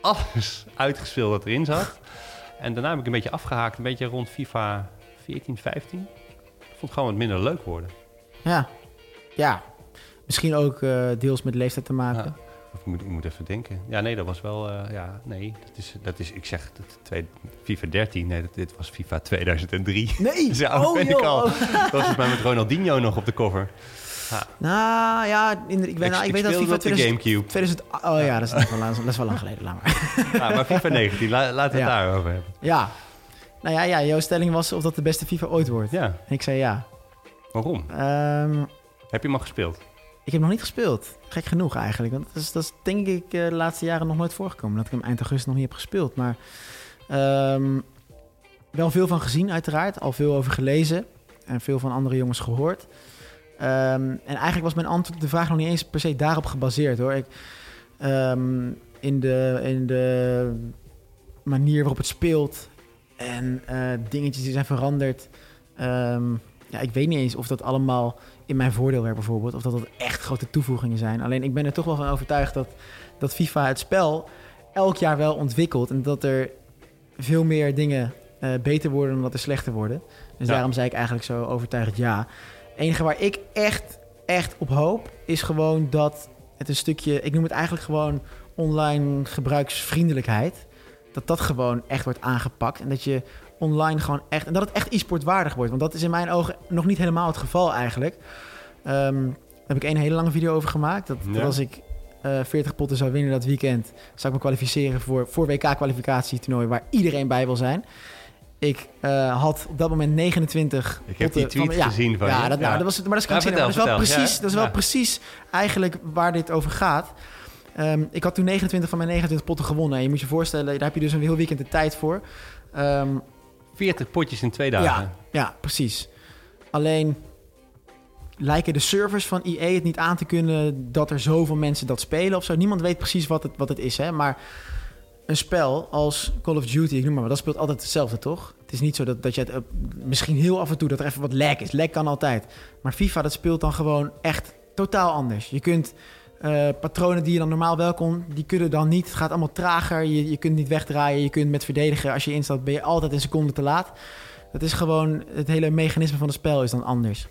alles uitgespeeld wat erin zat. En daarna heb ik een beetje afgehaakt, een beetje rond FIFA 14, 15. Ik vond het gewoon wat minder leuk worden. ja. ja. Misschien ook eh, deels met leeftijd te maken. Ja. Of ik moet, ik moet even denken. Ja, nee, dat was wel, eh, ja, nee, dat is, dat is ik zeg, dat, twee, FIFA 13, nee, dat, dit was FIFA 2003. Nee! Zo ben ik al. oh. Dat was volgens mij met Ronaldinho nog op de cover. Nou ja, in, ik, weet, nou, ik weet dat FIFA op de 2000, Gamecube. 2000... Oh ja, dat is, wel, lang- dat is wel lang geleden. Laat maar. Ja, maar FIFA 19, la- laten we het Ja. daarover hebben. Ja. Nou ja, ja, jouw stelling was of dat de beste FIFA ooit wordt. Ja, En ik zei ja. waarom? Ehm, Heb je hem al gespeeld? Ik heb nog niet gespeeld. Gek genoeg eigenlijk. Want dat is, dat is denk ik eh, de laatste jaren nog nooit voorgekomen. Dat ik hem eind augustus nog niet heb gespeeld. Maar ehm, wel veel van gezien uiteraard. Al veel over gelezen. En veel van andere jongens gehoord. Ehm, en eigenlijk was mijn antwoord op de vraag nog niet eens per se daarop gebaseerd hoor. Ik, ehm, in, de, in de manier waarop het speelt en eh, dingetjes die zijn veranderd. Ja, ik weet niet eens of dat allemaal in mijn voordeel werkt bijvoorbeeld. Of dat dat echt grote toevoegingen zijn. Alleen ik ben er toch wel van overtuigd dat, dat FIFA het spel elk jaar wel ontwikkelt. En dat er veel meer dingen eh, beter worden dan dat er slechter worden. Dus Ja. daarom zei ik eigenlijk zo overtuigd ja. Het enige waar ik echt, echt op hoop is gewoon dat het een stukje... Ik noem het eigenlijk gewoon online gebruiksvriendelijkheid. Dat dat gewoon echt wordt aangepakt. En dat je online gewoon echt... En dat het echt e-sport waardig wordt. Want dat is in mijn ogen nog niet helemaal het geval eigenlijk. Ehm, daar heb ik één hele lange video over gemaakt. Dat, dat als ik eh 40 potten zou winnen dat weekend... zou ik me kwalificeren voor, voor WK-kwalificatietoernooi... waar iedereen bij wil zijn. Ik eh, had op dat moment 29 Ik heb die tweet ja, gezien van ja, dat, nou, dat was, maar dat is, Ja, krankzinnig. vertel, maar dat is wel, vertel. precies, dat is wel precies eigenlijk waar dit over gaat. Ehm, ik had toen 29 van mijn 29 potten gewonnen. En je moet je voorstellen, daar heb je dus een heel weekend de tijd voor. Ehm, 40 potjes in twee dagen. ja, precies. Alleen lijken de servers van EA het niet aan te kunnen dat er zoveel mensen dat spelen of zo. Niemand weet precies wat het, wat het is, hè. Maar een spel als Call of Duty, ik noem maar, wat, dat speelt altijd hetzelfde, toch? Het is niet zo dat, dat je het... eh, misschien heel af en toe dat er even wat lag is. Lag kan altijd. Maar FIFA, dat speelt dan gewoon echt totaal anders. Je kunt... eh, patronen die je dan normaal wel kon, die kunnen dan niet. Het gaat allemaal trager. Je, je kunt niet wegdraaien. Je kunt met verdedigen. Als je instaat, ben je altijd een seconde te laat. Het is gewoon... Het hele mechanisme van het spel is dan anders.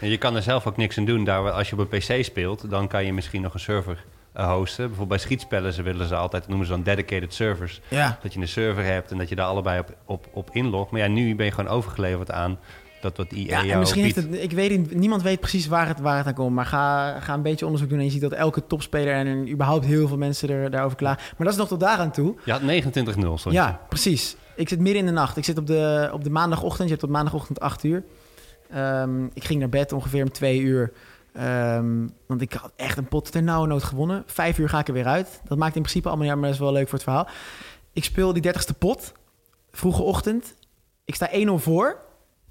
En je kan er zelf ook niks aan doen. Daar, als je op een PC speelt, dan kan je misschien nog een server eh, hosten. Bijvoorbeeld bij schietspellen ze willen ze altijd, dat noemen ze dan dedicated servers. Ja. Dat je een server hebt en dat je daar allebei op, op, op inlogt. Maar ja, nu ben je gewoon overgeleverd aan dat wat EA Ja, misschien heeft het, ik weet niemand weet precies waar het, waar het aan komt. Maar ga, ga een beetje onderzoek doen en je ziet dat elke topspeler en überhaupt heel veel mensen er, daarover klagen. Maar dat is nog tot daaraan toe. Je had 29-0, stond Ja, precies. Ik zit midden in de nacht. Ik zit op de, op de maandagochtend. Je hebt op maandagochtend 8 uur. Ehm, ik ging naar bed ongeveer om 2 uur. Ehm, want ik had echt een pot ter nauwe nood gewonnen. Vijf uur ga ik er weer uit. Dat maakt in principe allemaal niet uit, maar dat is wel leuk voor het verhaal. Ik speel die 30ste pot. Vroege ochtend. Ik sta 1-0 voor.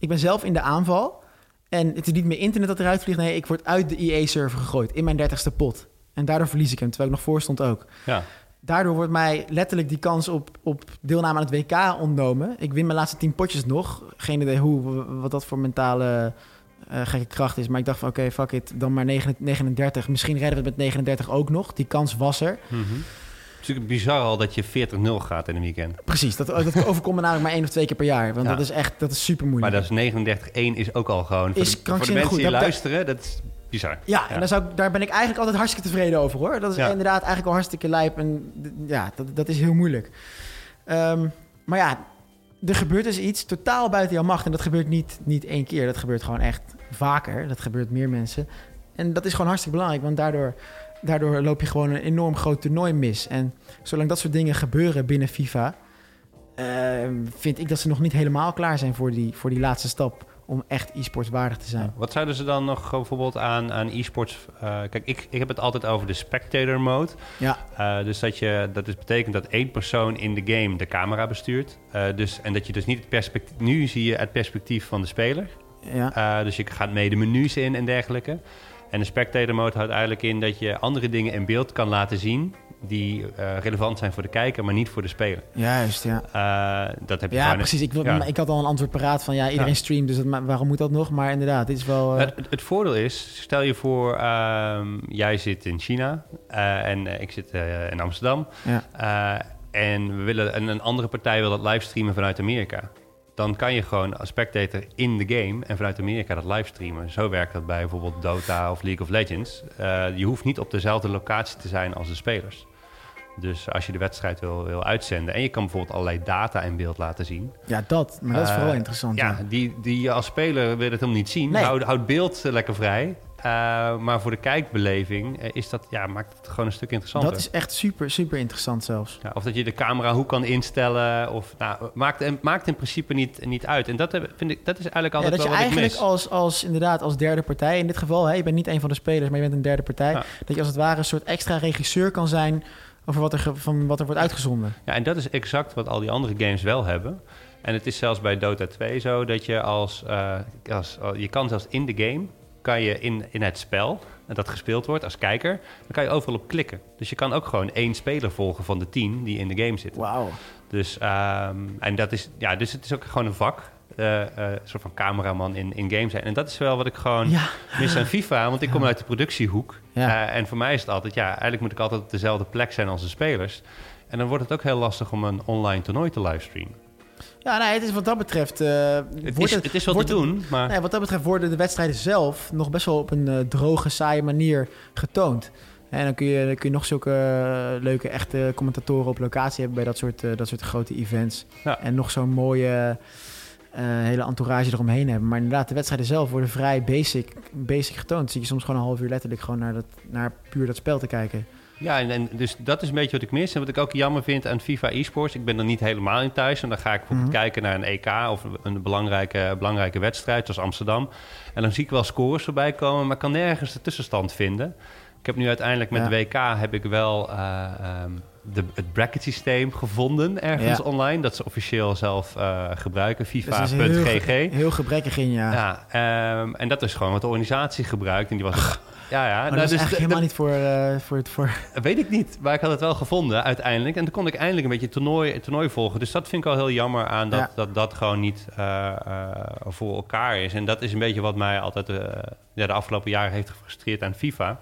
Ik ben zelf in de aanval. En het is niet meer internet dat eruit vliegt. Nee, ik word uit de EA-server gegooid in mijn 30ste pot. En daardoor verlies ik hem, terwijl ik nog voor stond ook. Ja. Daardoor wordt mij letterlijk die kans op, op deelname aan het WK ontnomen. Ik win mijn laatste tien potjes nog. Geen idee hoe, wat dat voor mentale eh, gekke kracht is. Maar ik dacht van oké, fuck it, dan maar 39. Misschien redden we het met 39 ook nog. Die kans was er. Het is natuurlijk bizar al dat je 40-0 gaat in een weekend. Precies, dat, dat overkomt me namelijk maar één of twee keer per jaar. Want Ja. dat is echt, dat is super Maar moeilijk. dat is 39-1 is ook al gewoon... voor Is de, voor de mensen goed. die Dat- luisteren, dat is bizar. Ja, en daar, zou ik, daar ben ik eigenlijk altijd hartstikke tevreden over hoor. Dat is Ja. inderdaad eigenlijk al hartstikke lijp. En ja, dat, dat is heel moeilijk. Ehm, maar ja, er gebeurt dus iets totaal buiten jouw macht. En dat gebeurt niet, niet één keer. Dat gebeurt gewoon echt vaker. Dat gebeurt meer mensen. En dat is gewoon hartstikke belangrijk. Want daardoor, daardoor loop je gewoon een enorm groot toernooi mis. En zolang dat soort dingen gebeuren binnen FIFA... ehm, vind ik dat ze nog niet helemaal klaar zijn voor die, voor die laatste stap... om echt e-sports waardig te zijn. Wat zouden ze dan nog bijvoorbeeld aan, aan e-sports... eh, kijk, ik, ik heb het altijd over de spectator mode. Ja, Eh, dus dat, je, dat is betekent dat één persoon in de game de camera bestuurt. Eh, dus, en dat je dus niet het perspectief... Nu zie je het perspectief van de speler. ja. Dus je gaat mee de menus in en dergelijke. En de spectator mode houdt eigenlijk in dat je andere dingen in beeld kan laten zien... die eh, relevant zijn voor de kijker, maar niet voor de speler. juist, ja. Eh, dat heb je Ja, precies. Ik, Ja. ik had al een antwoord paraat van ja, iedereen Ja. streamt, dus dat, waarom moet dat nog? Maar inderdaad, dit is wel. eh, Het, het- voordeel is, stel je voor, ehm, jij zit in China en ik zit in Amsterdam. ja. en, we willen, en een andere partij wil dat livestreamen vanuit Amerika. Dan kan je gewoon als spectator in de game en vanuit Amerika dat livestreamen. Zo werkt dat bij bijvoorbeeld Dota of League of Legends. Eh, je hoeft niet op dezelfde locatie te zijn als de spelers. Dus als je de wedstrijd wil, wil uitzenden en je kan bijvoorbeeld allerlei data in beeld laten zien. ja, dat. Maar dat is Eh, vooral interessant. Ja, Ja. die, die je als speler wil het helemaal niet zien. Nee. Houd, houd beeld eh, lekker vrij. Eh, maar voor de kijkbeleving eh, is dat, ja, maakt het gewoon een stuk interessanter. Dat is echt super, super interessant zelfs. Ja, of dat je de camera hoe kan instellen. Of, nou, maakt, maakt in principe niet, niet uit. En dat, heb- vind ik, dat is eigenlijk Ja, altijd dat je wel wat ik eigenlijk mis. als, als, inderdaad, als derde partij, in dit geval, hè, je bent niet een van de spelers, maar je bent een derde partij, Ja. dat je als het ware een soort extra regisseur kan zijn over wat er, van wat er wordt uitgezonden. Ja, en dat is exact wat al die andere games wel hebben. En het is zelfs bij Dota 2 zo dat je als, eh, als je kan zelfs in de game kan je in, in het spel dat gespeeld wordt als kijker, dan kan je overal op klikken. Dus je kan ook gewoon één speler volgen van de tien die in de game zitten. Wauw. Dus, ehm, en dat is, ja, dus het is ook gewoon een vak. een soort van cameraman in, in games zijn. En dat is wel wat ik gewoon Ja. mis aan FIFA. Want ik kom uit de productiehoek. Ja. Eh, en voor mij is het altijd, ja, eigenlijk moet ik altijd op dezelfde plek zijn als de spelers. En dan wordt het ook heel lastig om een online toernooi te livestreamen. Ja, nee, het is wat dat betreft... eh, Het wordt is, het is wel te wordt doen, maar... Nee, wat dat betreft worden de wedstrijden zelf nog best wel op een eh, droge, saaie manier getoond. En dan kun je, dan kun je nog zulke eh, leuke, echte commentatoren op locatie hebben bij dat soort, dat soort grote events. Ja. En nog zo'n mooie hele entourage eromheen hebben. Maar inderdaad, de wedstrijden zelf worden vrij basic, basic getoond. Dan zit je soms gewoon een half uur letterlijk gewoon naar, dat, naar puur dat spel te kijken. Ja, en, en dus dat is een beetje wat ik mis. En wat ik ook jammer vind aan FIFA eSports. Ik ben er niet helemaal in thuis. En dan ga ik bijvoorbeeld Mhm. kijken naar een EK of een belangrijke, belangrijke wedstrijd, zoals Amsterdam. En dan zie ik wel scores voorbij komen, maar kan nergens de tussenstand vinden. Ik heb nu uiteindelijk met Ja. de WK heb ik wel eh, ehm, de, het bracket systeem gevonden ergens Ja. online. Dat ze officieel zelf eh, gebruiken. Dus heel, FIFA.gg. ge- heel gebrekkig in, ja. Ja, ehm, en dat is gewoon wat de organisatie gebruikt. En die was... Ja, ja. maar nou, dat is dus eigenlijk helemaal niet voor, eh, voor het... Voor... Weet ik niet, maar ik had het wel gevonden uiteindelijk. En toen kon ik eindelijk een beetje toernooi, toernooi volgen. Dus dat vind ik wel heel jammer aan dat Ja. dat, dat gewoon niet eh, eh, voor elkaar is. En dat is een beetje wat mij altijd ja, de afgelopen jaren heeft gefrustreerd aan FIFA.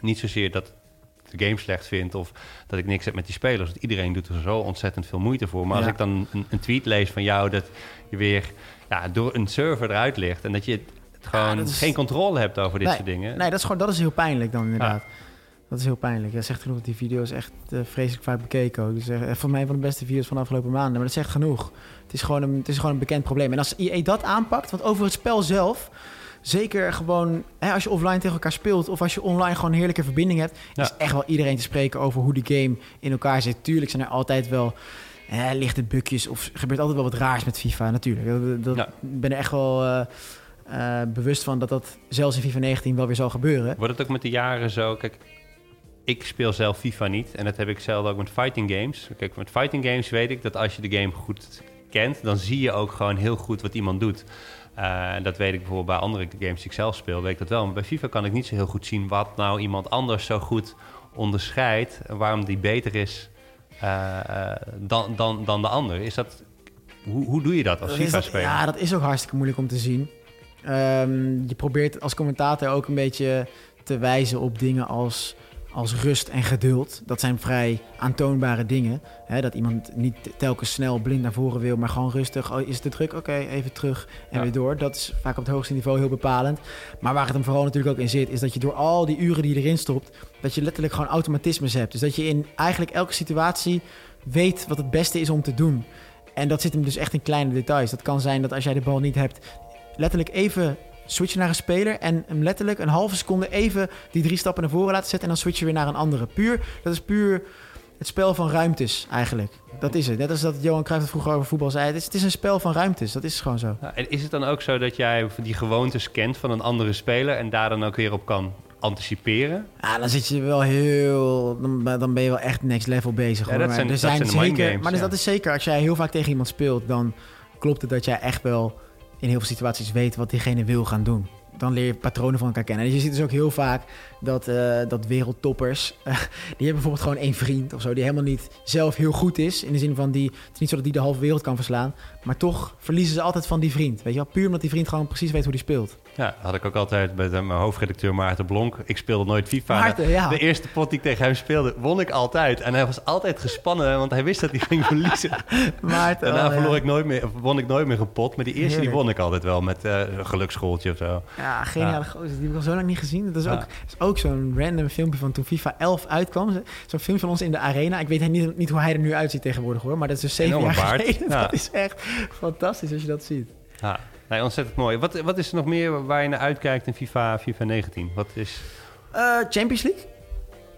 Niet zozeer dat ik de game slecht vind of dat ik niks heb met die spelers. Want iedereen doet er zo ontzettend veel moeite voor. Maar als ik dan een, een tweet lees van jou dat je weer ja, door een server eruit ligt... en dat je gewoon is- geen controle hebt over dit Nee, soort dingen. Nee, dat is gewoon dat is heel pijnlijk dan inderdaad. Dat is heel pijnlijk. Dat zegt genoeg. Die video is echt eh, vreselijk vaak bekeken ook. Dus echt voor mij een van de beste video's van de afgelopen maanden. Maar dat zegt genoeg. Het is gewoon een, het is gewoon een bekend probleem. En als EA dat aanpakt, want over het spel zelf, zeker gewoon hè, als je offline tegen elkaar speelt of als je online gewoon een heerlijke verbinding hebt, Ja. is echt wel iedereen te spreken over hoe die game in elkaar zit. Tuurlijk zijn er altijd wel eh, lichte bukjes of er gebeurt altijd wel wat raars met FIFA. Natuurlijk. Dat, dat Ja. ik ben er echt wel eh, eh, bewust van dat dat zelfs in FIFA 19 wel weer zal gebeuren. Wordt het ook met de jaren zo? Kijk, ik speel zelf FIFA niet. En dat heb ik zelf ook met fighting games. Kijk, met fighting games weet ik dat als je de game goed kent... dan zie je ook gewoon heel goed wat iemand doet. Eh, En dat weet ik bijvoorbeeld bij andere games die ik zelf speel, weet ik dat wel. Maar bij FIFA kan ik niet zo heel goed zien wat nou iemand anders zo goed onderscheidt... en waarom die beter is eh, eh, dan, dan, dan de ander. Is dat, hoe, hoe doe je dat als FIFA-speler? Ja, dat is ook hartstikke moeilijk om te zien. Ehm, je probeert als commentator ook een beetje te wijzen op dingen als, als rust en geduld. Dat zijn vrij aantoonbare dingen. Hè, dat iemand niet telkens snel blind naar voren wil, maar gewoon rustig. Oh, is het te druk? Oké, even terug en Ja. weer door. Dat is vaak op het hoogste niveau heel bepalend. Maar waar het hem vooral natuurlijk ook in zit, is dat je door al die uren die je erin stopt, dat je letterlijk gewoon automatismes hebt. Dus dat je in eigenlijk elke situatie weet wat het beste is om te doen. En dat zit hem dus echt in kleine details. Dat kan zijn dat als jij de bal niet hebt, letterlijk even switchen naar een speler en hem letterlijk een halve seconde even die drie stappen naar voren laten zetten en dan switchen weer naar een andere. Puur, dat is puur het spel van ruimtes eigenlijk. Dat is het. Net als dat Johan Cruijff het vroeger over voetbal zei. Het is, het is een spel van ruimtes. Dat is gewoon zo. Ja, en is het dan ook zo dat jij die gewoontes kent van een andere speler en daar dan ook weer op kan anticiperen? Ja, dan zit je wel heel. Dan, dan ben je wel echt next level bezig. Ja, dat Maar zijn- er dat zijn zijn mind zeker. games, maar dus ja. dat is zeker. Als jij heel vaak tegen iemand speelt, dan klopt het dat jij echt wel in heel veel situaties weet wat diegene wil gaan doen. Dan leer je patronen van elkaar kennen. En je ziet dus ook heel vaak dat, eh, dat wereldtoppers. die hebben bijvoorbeeld gewoon één vriend of zo. Die helemaal niet zelf heel goed is. In de zin van die. Het is niet zo dat die de halve wereld kan verslaan. Maar toch verliezen ze altijd van die vriend. Weet je wel? Puur omdat die vriend gewoon precies weet hoe die speelt. Ja, had ik ook altijd bij de- mijn hoofdredacteur Maarten Blonk. Ik speelde nooit FIFA. Maarten, ja. De eerste pot die ik tegen hem speelde, won ik altijd. En hij was altijd gespannen, want hij wist dat hij ging verliezen. Maarten, Daarna oh, ja. verloor ik nooit meer, won ik nooit meer een pot. Maar die eerste die won ik altijd wel met eh, een geluksschooltje of zo. Ja, geniale gozer. Die heb ik al zo lang niet gezien. Dat is Ja. ook, dat is ook zo'n random filmpje van toen FIFA 11 uitkwam. Zo'n filmpje van ons in de arena. Ik weet niet, niet hoe hij er nu uitziet tegenwoordig hoor. Maar dat is dus zeven jaar baard. geleden. Ja. Dat is echt fantastisch als je dat ziet. Ja, nee, ontzettend mooi. Wat, wat is er nog meer waar je naar uitkijkt in FIFA, FIFA 19? Wat is... Eh, Champions League.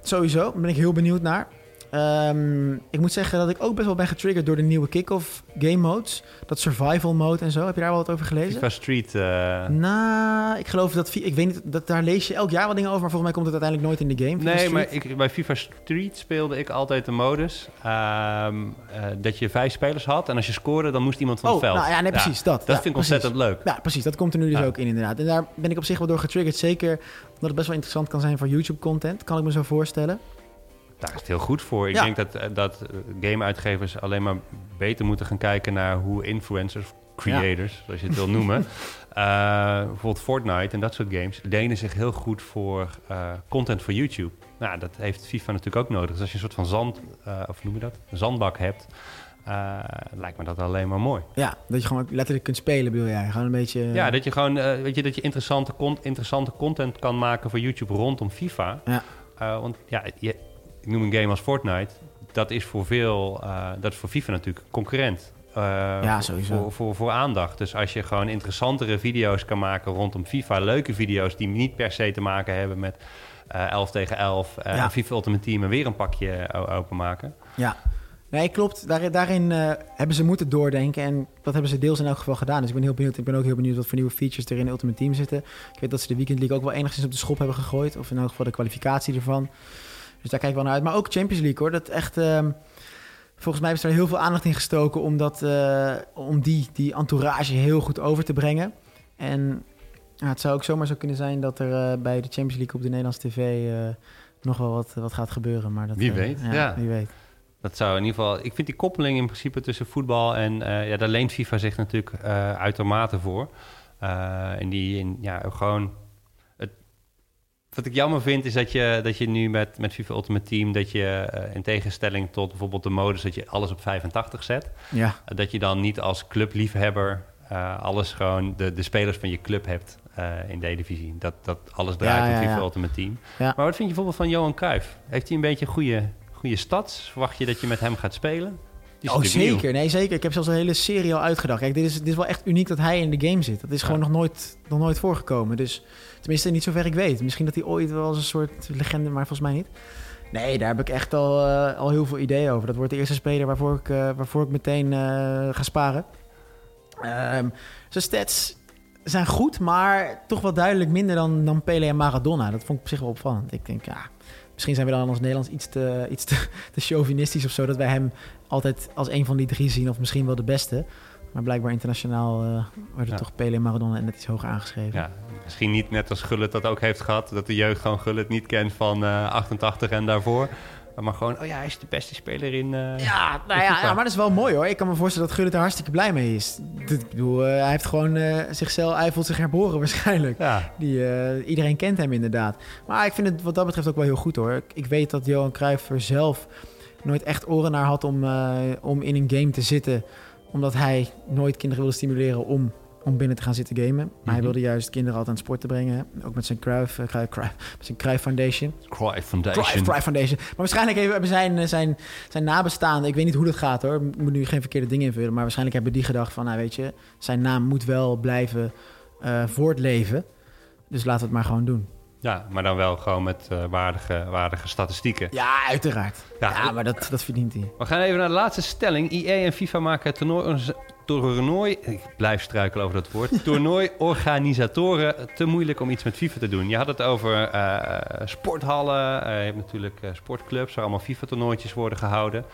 Sowieso. Daar ben ik heel benieuwd naar. Ehm, ik moet zeggen dat ik ook best wel ben getriggerd door de nieuwe kick-off game modes. Dat survival mode en zo. Heb je daar wel wat over gelezen? FIFA Street... eh, Nou, ik geloof dat... Ik weet niet, dat, daar lees je elk jaar wat dingen over. Maar volgens mij komt het uiteindelijk nooit in de game. FIFA Nee, Street. maar ik, bij FIFA Street speelde ik altijd de modus ehm, eh, dat je vijf spelers had. En als je scoorde, dan moest iemand van Oh, het veld. nou ja, nee, precies. Dat, Dat Ja, vind ik precies. ontzettend leuk. Ja, precies. Dat komt er nu dus ook in, inderdaad. En daar ben ik op zich wel door getriggerd. Zeker omdat het best wel interessant kan zijn voor YouTube-content. Kan ik me zo voorstellen. Daar is het heel goed voor. Ik Ja. denk dat, eh, dat eh, game-uitgevers alleen maar beter moeten gaan kijken naar hoe influencers, creators, zoals je het wil noemen, eh, bijvoorbeeld Fortnite en dat soort games, lenen zich heel goed voor content voor YouTube. Nou, dat heeft FIFA natuurlijk ook nodig. Dus als je een soort van zand, of noem je dat, een zandbak hebt, lijkt me dat alleen maar mooi. Ja, dat je gewoon letterlijk kunt spelen, bedoel jij. Gewoon een beetje... Ja, dat je gewoon, eh, weet je, dat je interessante, con- interessante content kan maken voor YouTube rondom FIFA. Ja. Want ja, je, ik noem een game als Fortnite. Dat is voor veel, eh, dat is voor FIFA natuurlijk concurrent. Eh, Ja, sowieso. Voor, voor, voor aandacht. Dus als je gewoon interessantere video's kan maken rondom FIFA, leuke video's die niet per se te maken hebben met eh 11 tegen 11, eh, Ja. FIFA Ultimate Team en weer een pakje openmaken. Ja. Nee, klopt. Daar, daarin hebben ze moeten doordenken. En dat hebben ze deels in elk geval gedaan. Dus ik ben heel benieuwd. Ik ben ook heel benieuwd wat voor nieuwe features er in Ultimate Team zitten. Ik weet dat ze de Weekend League ook wel enigszins op de schop hebben gegooid. Of in elk geval de kwalificatie ervan. Dus daar kijk ik wel naar uit. Maar ook Champions League hoor. Dat echt... ehm, volgens mij is er heel veel aandacht in gestoken om, dat, eh, om die, die entourage heel goed over te brengen. En ja, het zou ook zomaar zo kunnen zijn dat er eh, bij de Champions League op de Nederlandse tv eh, nog wel wat, wat gaat gebeuren. Maar dat, Wie weet, ja. Wie weet. Dat zou in ieder geval. Ik vind die koppeling in principe tussen voetbal en. eh, ja, daar leent FIFA zich natuurlijk eh uitermate voor. Eh, en die in, ja, gewoon. Wat ik jammer vind is dat je, dat je nu met, met FIFA Ultimate Team. dat je eh, in tegenstelling tot bijvoorbeeld de modus. dat je alles op 85 zet. Ja, eh, dat je dan niet als clubliefhebber. eh, alles gewoon de, de spelers van je club hebt in de divisie. Dat, dat alles draait Ja, in ja, FIFA. Ultimate Team. Maar wat vind je bijvoorbeeld van Johan Cruijff? Heeft hij een beetje goede, goede stats? Verwacht je dat je met hem gaat spelen? Is oh, nieuw. zeker. Nee, zeker. Ik heb zelfs een hele serie al uitgedacht. Kijk, dit is, dit is wel echt uniek dat hij in de game zit. Dat is Ja. gewoon nog nooit, nog nooit voorgekomen. Dus tenminste, niet zover ik weet. Misschien dat hij ooit wel als een soort legende, maar volgens mij niet. Nee, daar heb ik echt al, eh, al heel veel ideeën over. Dat wordt de eerste speler waarvoor ik, eh, waarvoor ik meteen eh, ga sparen. Ehm, zijn stats zijn goed, maar toch wel duidelijk minder dan, dan Pele en Maradona. Dat vond ik op zich wel opvallend. Ik denk, ja, misschien zijn we dan als Nederlands iets te, iets te, te chauvinistisch of zo... dat wij hem altijd als een van die drie zien, of misschien wel de beste. Maar blijkbaar internationaal eh, worden Ja. toch Pele en Maradona net iets hoger aangeschreven. Ja, misschien niet net als Gullit dat ook heeft gehad. Dat de jeugd gewoon Gullit niet kent van eh, 88 en daarvoor. Maar gewoon, oh ja, hij is de beste speler in... eh, Ja, nou ja, maar dat is wel mooi hoor. Ik kan me voorstellen dat Gullit er hartstikke blij mee is. Ik bedoel, hij heeft gewoon zichzelf, hij voelt zich herboren waarschijnlijk. ja. Die, iedereen kent hem inderdaad. Maar ik vind het wat dat betreft ook wel heel goed hoor. Ik, ik weet dat Johan Cruijff er zelf nooit echt oren naar had om, eh, om in een game te zitten. Omdat hij nooit kinderen wilde stimuleren om, om binnen te gaan zitten gamen. Maar hij Mhm. wilde juist kinderen altijd aan het sport te brengen. hè. Ook met zijn eh, Cruijff- met zijn Cruijff Foundation. Cruyff Foundation. Cruijff Foundation. Maar waarschijnlijk hebben zijn, eh, zijn, zijn nabestaanden... Ik weet niet hoe dat gaat hoor. Ik moet nu geen verkeerde dingen invullen. Maar waarschijnlijk hebben die gedacht van... Nou weet je, zijn naam moet wel blijven eh, voortleven. Dus laten we het maar gewoon doen. Ja, maar dan wel gewoon met eh, waardige, waardige statistieken. Ja, uiteraard. Ja, Ja, maar dat, dat verdient hij. We gaan even naar de laatste stelling. EA en FIFA maken toernooi, toernooi ik blijf struikelen over dat woord, toernooiorganisatoren te moeilijk om iets met FIFA te doen. Je had het over eh, sporthallen, eh, je hebt natuurlijk sportclubs waar allemaal FIFA-toernooitjes worden gehouden.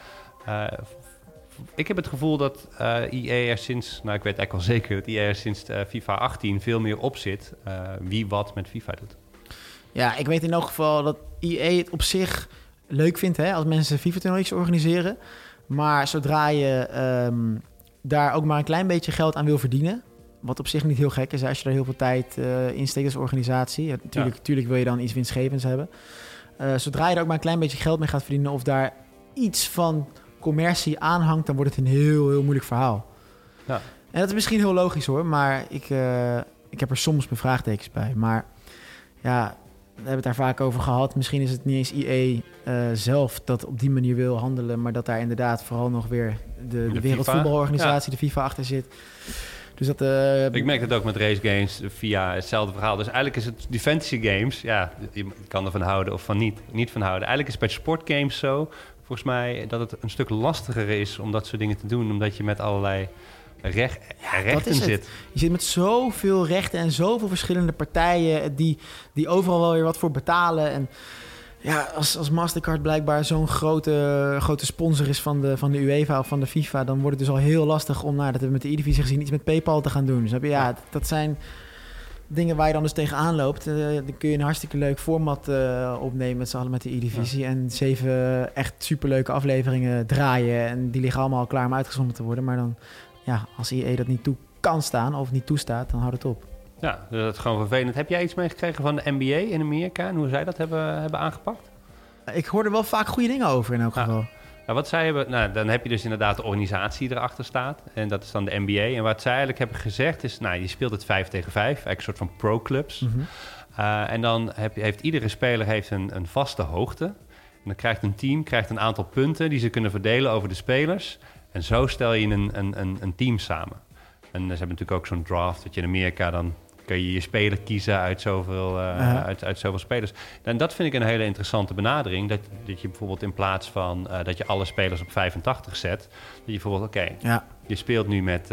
Eh, ik heb het gevoel dat EA er sinds, nou ik weet eigenlijk al zeker dat EA er sinds FIFA 18 veel meer op zit wie wat met FIFA doet. Ja, ik weet in elk geval dat EA het op zich leuk vindt hè, als mensen FIFA-toernooitjes organiseren. Maar zodra je ehm, daar ook maar een klein beetje geld aan wil verdienen... wat op zich niet heel gek is hè, als je daar heel veel tijd eh in steekt als organisatie. Ja, natuurlijk, natuurlijk wil je dan iets winstgevends hebben. Eh, zodra je er ook maar een klein beetje geld mee gaat verdienen... of daar iets van commercie aanhangt... dan wordt het een heel, heel moeilijk verhaal. Ja. En dat is misschien heel logisch hoor, maar ik, eh, ik heb er soms mijn vraagtekens bij. Maar ja, hebben het daar vaak over gehad. Misschien is het niet eens IE eh, zelf dat op die manier wil handelen, maar dat daar inderdaad vooral nog weer de, Wereldvoetbalorganisatie, de FIFA, achter zit. Dus dat. eh, Ik merk het ook met race games via hetzelfde verhaal. Dus eigenlijk is het die fantasy games, ja, je kan ervan houden of van niet, niet van houden. Eigenlijk is het bij sportgames zo, volgens mij, dat het een stuk lastiger is om dat soort dingen te doen, omdat je met allerlei recht, rechten is het. zit. Je zit met zoveel rechten en zoveel verschillende partijen die, die overal wel weer wat voor betalen. En ja, als, als Mastercard blijkbaar zo'n grote, grote sponsor is van de, van de UEFA of van de FIFA, dan wordt het dus al heel lastig om, nou, dat hebben we met de E-divisie gezien, iets met PayPal te gaan doen. Dus heb je, ja, dat zijn dingen waar je dan dus tegenaan loopt. eh, dan kun je een hartstikke leuk format eh, opnemen met z'n allen met de E-divisie. En zeven echt superleuke afleveringen draaien. En die liggen allemaal al klaar om uitgezonden te worden. Maar dan, ja, als IE dat niet toe kan staan of niet toestaat, dan houdt het op. Ja, dat is gewoon vervelend. Heb jij iets meegekregen van de NBA in Amerika en hoe zij dat hebben, hebben aangepakt? Ik hoor er wel vaak goede dingen over in elk geval. Nou, wat zij hebben, nou, dan heb je dus inderdaad de organisatie die erachter staat. En dat is dan de NBA. En wat zij eigenlijk hebben gezegd is, nou, je speelt het 5 tegen 5. Eigenlijk een soort van pro-clubs. Mhm. Uh, en dan heb, heeft iedere speler heeft een, een vaste hoogte. En dan krijgt een team krijgt een aantal punten die ze kunnen verdelen over de spelers. En zo stel je een, een, een, een team samen. En ze hebben natuurlijk ook zo'n draft dat je in Amerika dan kun je je speler kiezen uit zoveel, uh, Aha. uit, uit zoveel spelers. En dat vind ik een hele interessante benadering. Dat, dat je bijvoorbeeld in plaats van uh, dat je alle spelers op 85 zet, dat je bijvoorbeeld, oké, okay, Ja. je speelt nu met.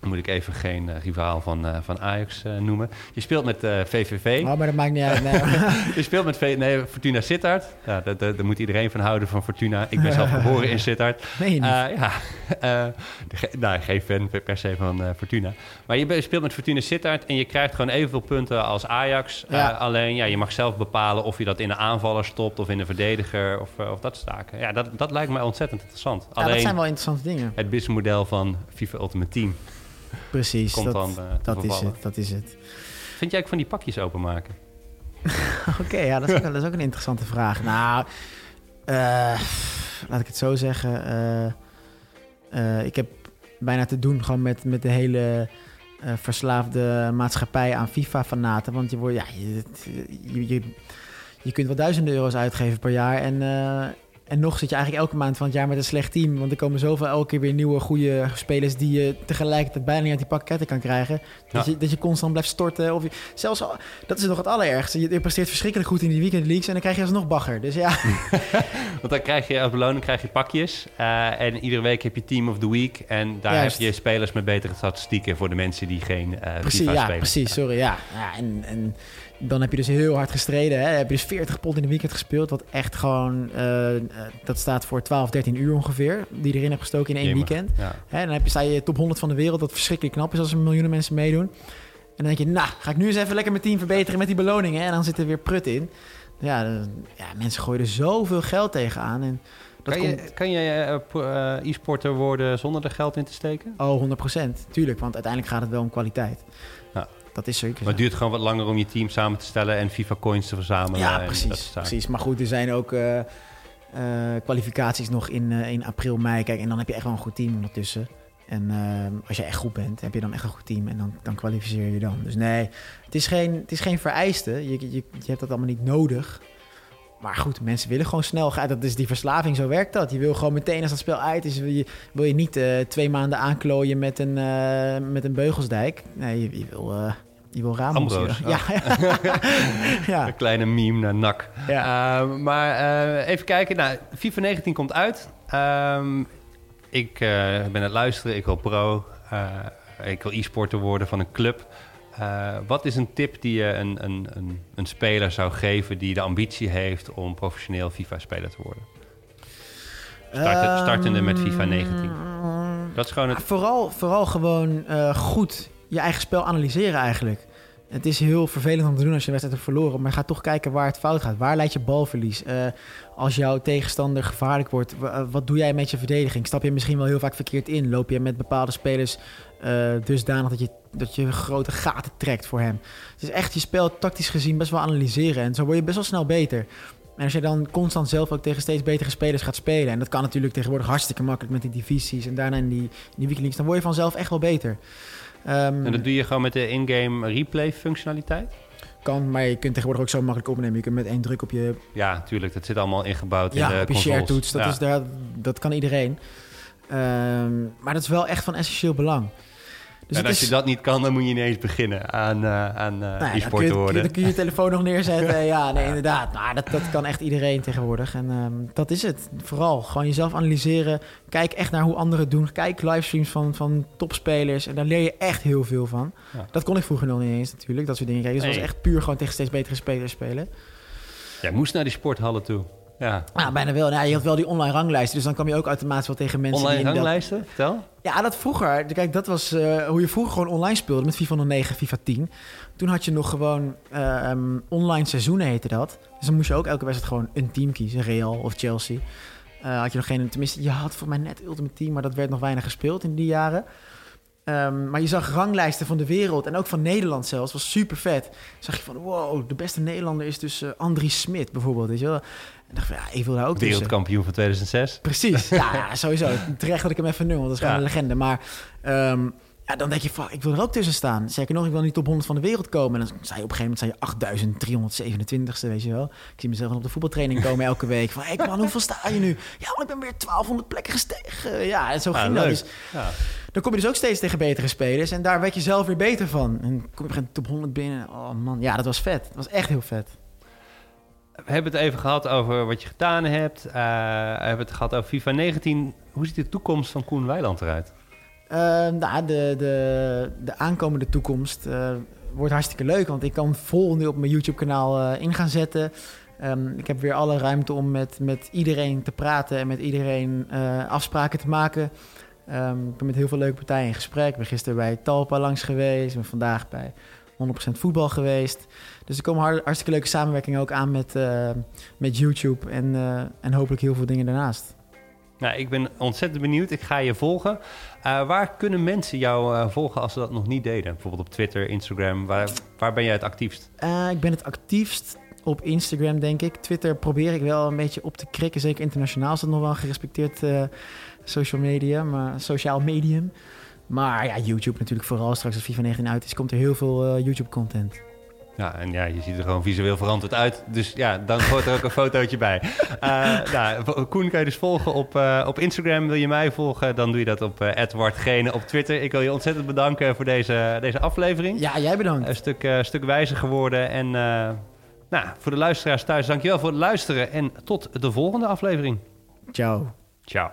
Moet ik even geen uh, rivaal van, uh, van Ajax uh, noemen. Je speelt met VVV. Oh, maar dat maakt niet uit. Nee. je speelt met v nee, Fortuna Sittard. Ja, daar, moet iedereen van houden van Fortuna. Ik ben zelf geboren in Sittard. Nee, niet. ja, ge nou, geen fan per se van Fortuna. Maar je speelt met Fortuna Sittard en je krijgt gewoon evenveel punten als Ajax. Ja. alleen ja, je mag zelf bepalen of je dat in een aanvaller stopt of in een verdediger of, of dat staken. Ja, dat, dat lijkt mij ontzettend interessant. Ja, alleen dat zijn wel interessante dingen. het businessmodel van FIFA Ultimate Team. Precies, Komt dat, dan, uh, dat is het, dat is het. Vind jij ook van die pakjes openmaken? Oké, okay, ja, dat is, ook, dat is, ook, een interessante vraag. Nou, uh, laat ik het zo zeggen. Uh, ik heb bijna te doen gewoon met, met de hele verslaafde maatschappij aan FIFA-fanaten. Want je, wordt, ja, je, je, je, je, kunt wel duizenden euro's uitgeven per jaar en... en nog zit je eigenlijk elke maand van het jaar met een slecht team. Want er komen zoveel elke keer weer nieuwe goede spelers die je tegelijkertijd bijna niet uit die pakketten kan krijgen. Dat, ja. je, dat je constant blijft storten. Of je, zelfs, al, dat is nog het allerergste. Je, je presteert verschrikkelijk goed in die weekend leagues en dan krijg je alsnog bagger. Dus ja. Want dan krijg je als beloning krijg je pakjes. Uh, en iedere week heb je Team of the Week. En daar Juist. heb je spelers met betere statistieken voor de mensen die geen uh, precies, FIFA ja, spelen. Precies, sorry. Ja. ja en, en dan heb je dus heel hard gestreden. Hè? Heb je dus 40 pond in de weekend gespeeld. Wat echt gewoon, uh, dat staat voor 12, 13 uur ongeveer. Die erin hebt gestoken in één Jemig, weekend. Ja. Hè? Dan heb je, sta je top 100 van de wereld. Wat verschrikkelijk knap is als er miljoenen mensen meedoen. En dan denk je, nou, ga ik nu eens even lekker mijn team verbeteren met die beloningen. En dan zit er weer prut in. Ja, ja mensen gooien er zoveel geld tegenaan. En dat kan, je, komt... kan je uh, e-sporter worden zonder er geld in te steken? Oh, 100 procent. Tuurlijk, want uiteindelijk gaat het wel om kwaliteit. Dat is zeker. Maar het duurt gewoon wat langer om je team samen te stellen en FIFA coins te verzamelen. Ja, precies. precies. Maar goed, er zijn ook uh, uh, kwalificaties nog in, uh, in april, mei. Kijk, en dan heb je echt wel een goed team ondertussen. En als je echt goed bent, heb je dan echt een goed team en dan, dan kwalificeer je dan. Dus nee, het is geen, het is geen vereiste. Je, je, je hebt dat allemaal niet nodig. Maar goed, mensen willen gewoon snel gaan. Dat is die verslaving, zo werkt dat. Je wil gewoon meteen als dat spel uit is, wil je, wil je niet uh, twee maanden aanklooien met een, uh, met een beugelsdijk. Nee, je, je wil, uh, je wil Ramos. Ambroos. Ja. Ja. ja. Een kleine meme naar nak. Ja. Uh, maar even kijken. Nou, FIFA 19 komt uit. Um, ik ben aan het luisteren. Ik wil pro. ik wil e-sporter worden van een club. Uh, wat is een tip die je een, een, een, een, speler zou geven die de ambitie heeft om professioneel FIFA-speler te worden? Starten, startende met FIFA 19. Dat is gewoon het... Vooral, vooral gewoon uh, goed je eigen spel analyseren eigenlijk. Het is heel vervelend om te doen als je een wedstrijd hebt verloren. Maar ga toch kijken waar het fout gaat. Waar leidt je balverlies? Uh, als jouw tegenstander gevaarlijk wordt, wat doe jij met je verdediging? Stap je misschien wel heel vaak verkeerd in? Loop je met bepaalde spelers uh, dusdanig dat je, dat je grote gaten trekt voor hem? Het is echt je spel tactisch gezien best wel analyseren. En zo word je best wel snel beter. En als je dan constant zelf ook tegen steeds betere spelers gaat spelen... en dat kan natuurlijk tegenwoordig hartstikke makkelijk met die divisies... en daarna in die, in die dan word je vanzelf echt wel beter. Um, en dat doe je gewoon met de in-game replay functionaliteit? Kan, maar je kunt tegenwoordig ook zo makkelijk opnemen. Je kunt met één druk op je... Ja, natuurlijk. Dat zit allemaal ingebouwd ja, in de op je share toets. Dat, ja. is daar, dat kan iedereen. Um, maar dat is wel echt van essentieel belang. Dus en als is... je dat niet kan, dan moet je ineens beginnen aan, uh, aan uh, nou, e-sport te worden. Dan kun je je telefoon nog neerzetten. ja, nee, inderdaad. Nou, dat, dat kan echt iedereen tegenwoordig. En um, dat is het. Vooral gewoon jezelf analyseren. Kijk echt naar hoe anderen het doen. Kijk livestreams van, van topspelers. En daar leer je echt heel veel van. Ja. Dat kon ik vroeger nog niet eens natuurlijk. Dat soort dingen. Dus het nee. was echt puur gewoon tegen steeds betere spelers spelen. Jij moest naar die sporthallen toe. Ja. Bijna wel. Nou, je had wel die online ranglijsten, dus dan kwam je ook automatisch wel tegen mensen Online die in dat- ranglijsten, vertel. Ja, dat vroeger. Kijk, dat was eh, hoe je vroeger gewoon online speelde met FIFA 09, FIFA 10. Toen had je nog gewoon eh, ehm, online seizoenen heette dat. Dus dan moest je ook elke wedstrijd gewoon een team kiezen, Real of Chelsea. Eh, had je nog geen, tenminste, je had voor mij net Ultimate Team, maar dat werd nog weinig gespeeld in die jaren. Ehm, maar je zag ranglijsten van de wereld en ook van Nederland zelfs, was super vet. Zag je van, wow, de beste Nederlander is dus Andries Smit bijvoorbeeld, weet je wel. En dacht van, ja, ik wil daar ook. Wereldkampioen van 2006. Precies, ja, sowieso. Terecht dat ik hem even noem, want dat is gewoon Ja. een legende. Maar ehm, ja, dan denk je, fuck, ik wil er ook tussen staan. Zeker nog, ik wil niet top 100 van de wereld komen. En dan zei je op een gegeven moment zei je 8327ste, weet je wel. Ik zie mezelf op de voetbaltraining komen elke week. Van, hey man, hoeveel sta je nu? Ja, man, ik ben weer 1200 plekken gestegen. Ja, en zo Ah, ging dat. Dus Ja. dan kom je dus ook steeds tegen betere spelers. En daar werd je zelf weer beter van. En kom je op een top 100 binnen. Oh man, ja, dat was vet. Dat was echt heel vet. We hebben het even gehad over wat je gedaan hebt. Eh, we hebben het gehad over FIFA 19. Hoe ziet de toekomst van Koen Weiland eruit? Eh, nou, de, de, de aankomende toekomst eh, wordt hartstikke leuk. Want ik kan vol nu op mijn YouTube-kanaal eh, in gaan zetten. Ehm, ik heb weer alle ruimte om met, met iedereen te praten en met iedereen afspraken te maken. Ehm, ik ben met heel veel leuke partijen in gesprek. Ik ben gisteren bij Talpa langs geweest. Ik ben vandaag bij 100% voetbal geweest. Dus er komen har- hartstikke leuke samenwerkingen ook aan met, eh, met YouTube. En, eh, en hopelijk heel veel dingen daarnaast. Nou, ik ben ontzettend benieuwd. Ik ga je volgen. Eh, waar kunnen mensen jou volgen als ze dat nog niet deden? Bijvoorbeeld op Twitter, Instagram. Waar, waar ben jij het actiefst? Ik ben het actiefst op Instagram, denk ik. Twitter probeer ik wel een beetje op te krikken. Zeker internationaal is dat nog wel gerespecteerd social media, maar sociaal medium. Maar ja, YouTube natuurlijk vooral. Straks als FIFA 19 uit is, komt er heel veel eh, YouTube-content. Ja, en ja, je ziet er gewoon visueel verantwoord uit. Dus ja, dan hoort er ook een fotootje bij. Eh nou, Koen kan je dus volgen op, eh, op Instagram. Wil je mij volgen, dan doe je dat op uh, op Twitter. Ik wil je ontzettend bedanken voor deze, deze aflevering. Ja, jij bedankt. Een stuk, stuk wijzer geworden. En nou, voor de luisteraars thuis, dankjewel voor het luisteren. En tot de volgende aflevering. Ciao. Ciao.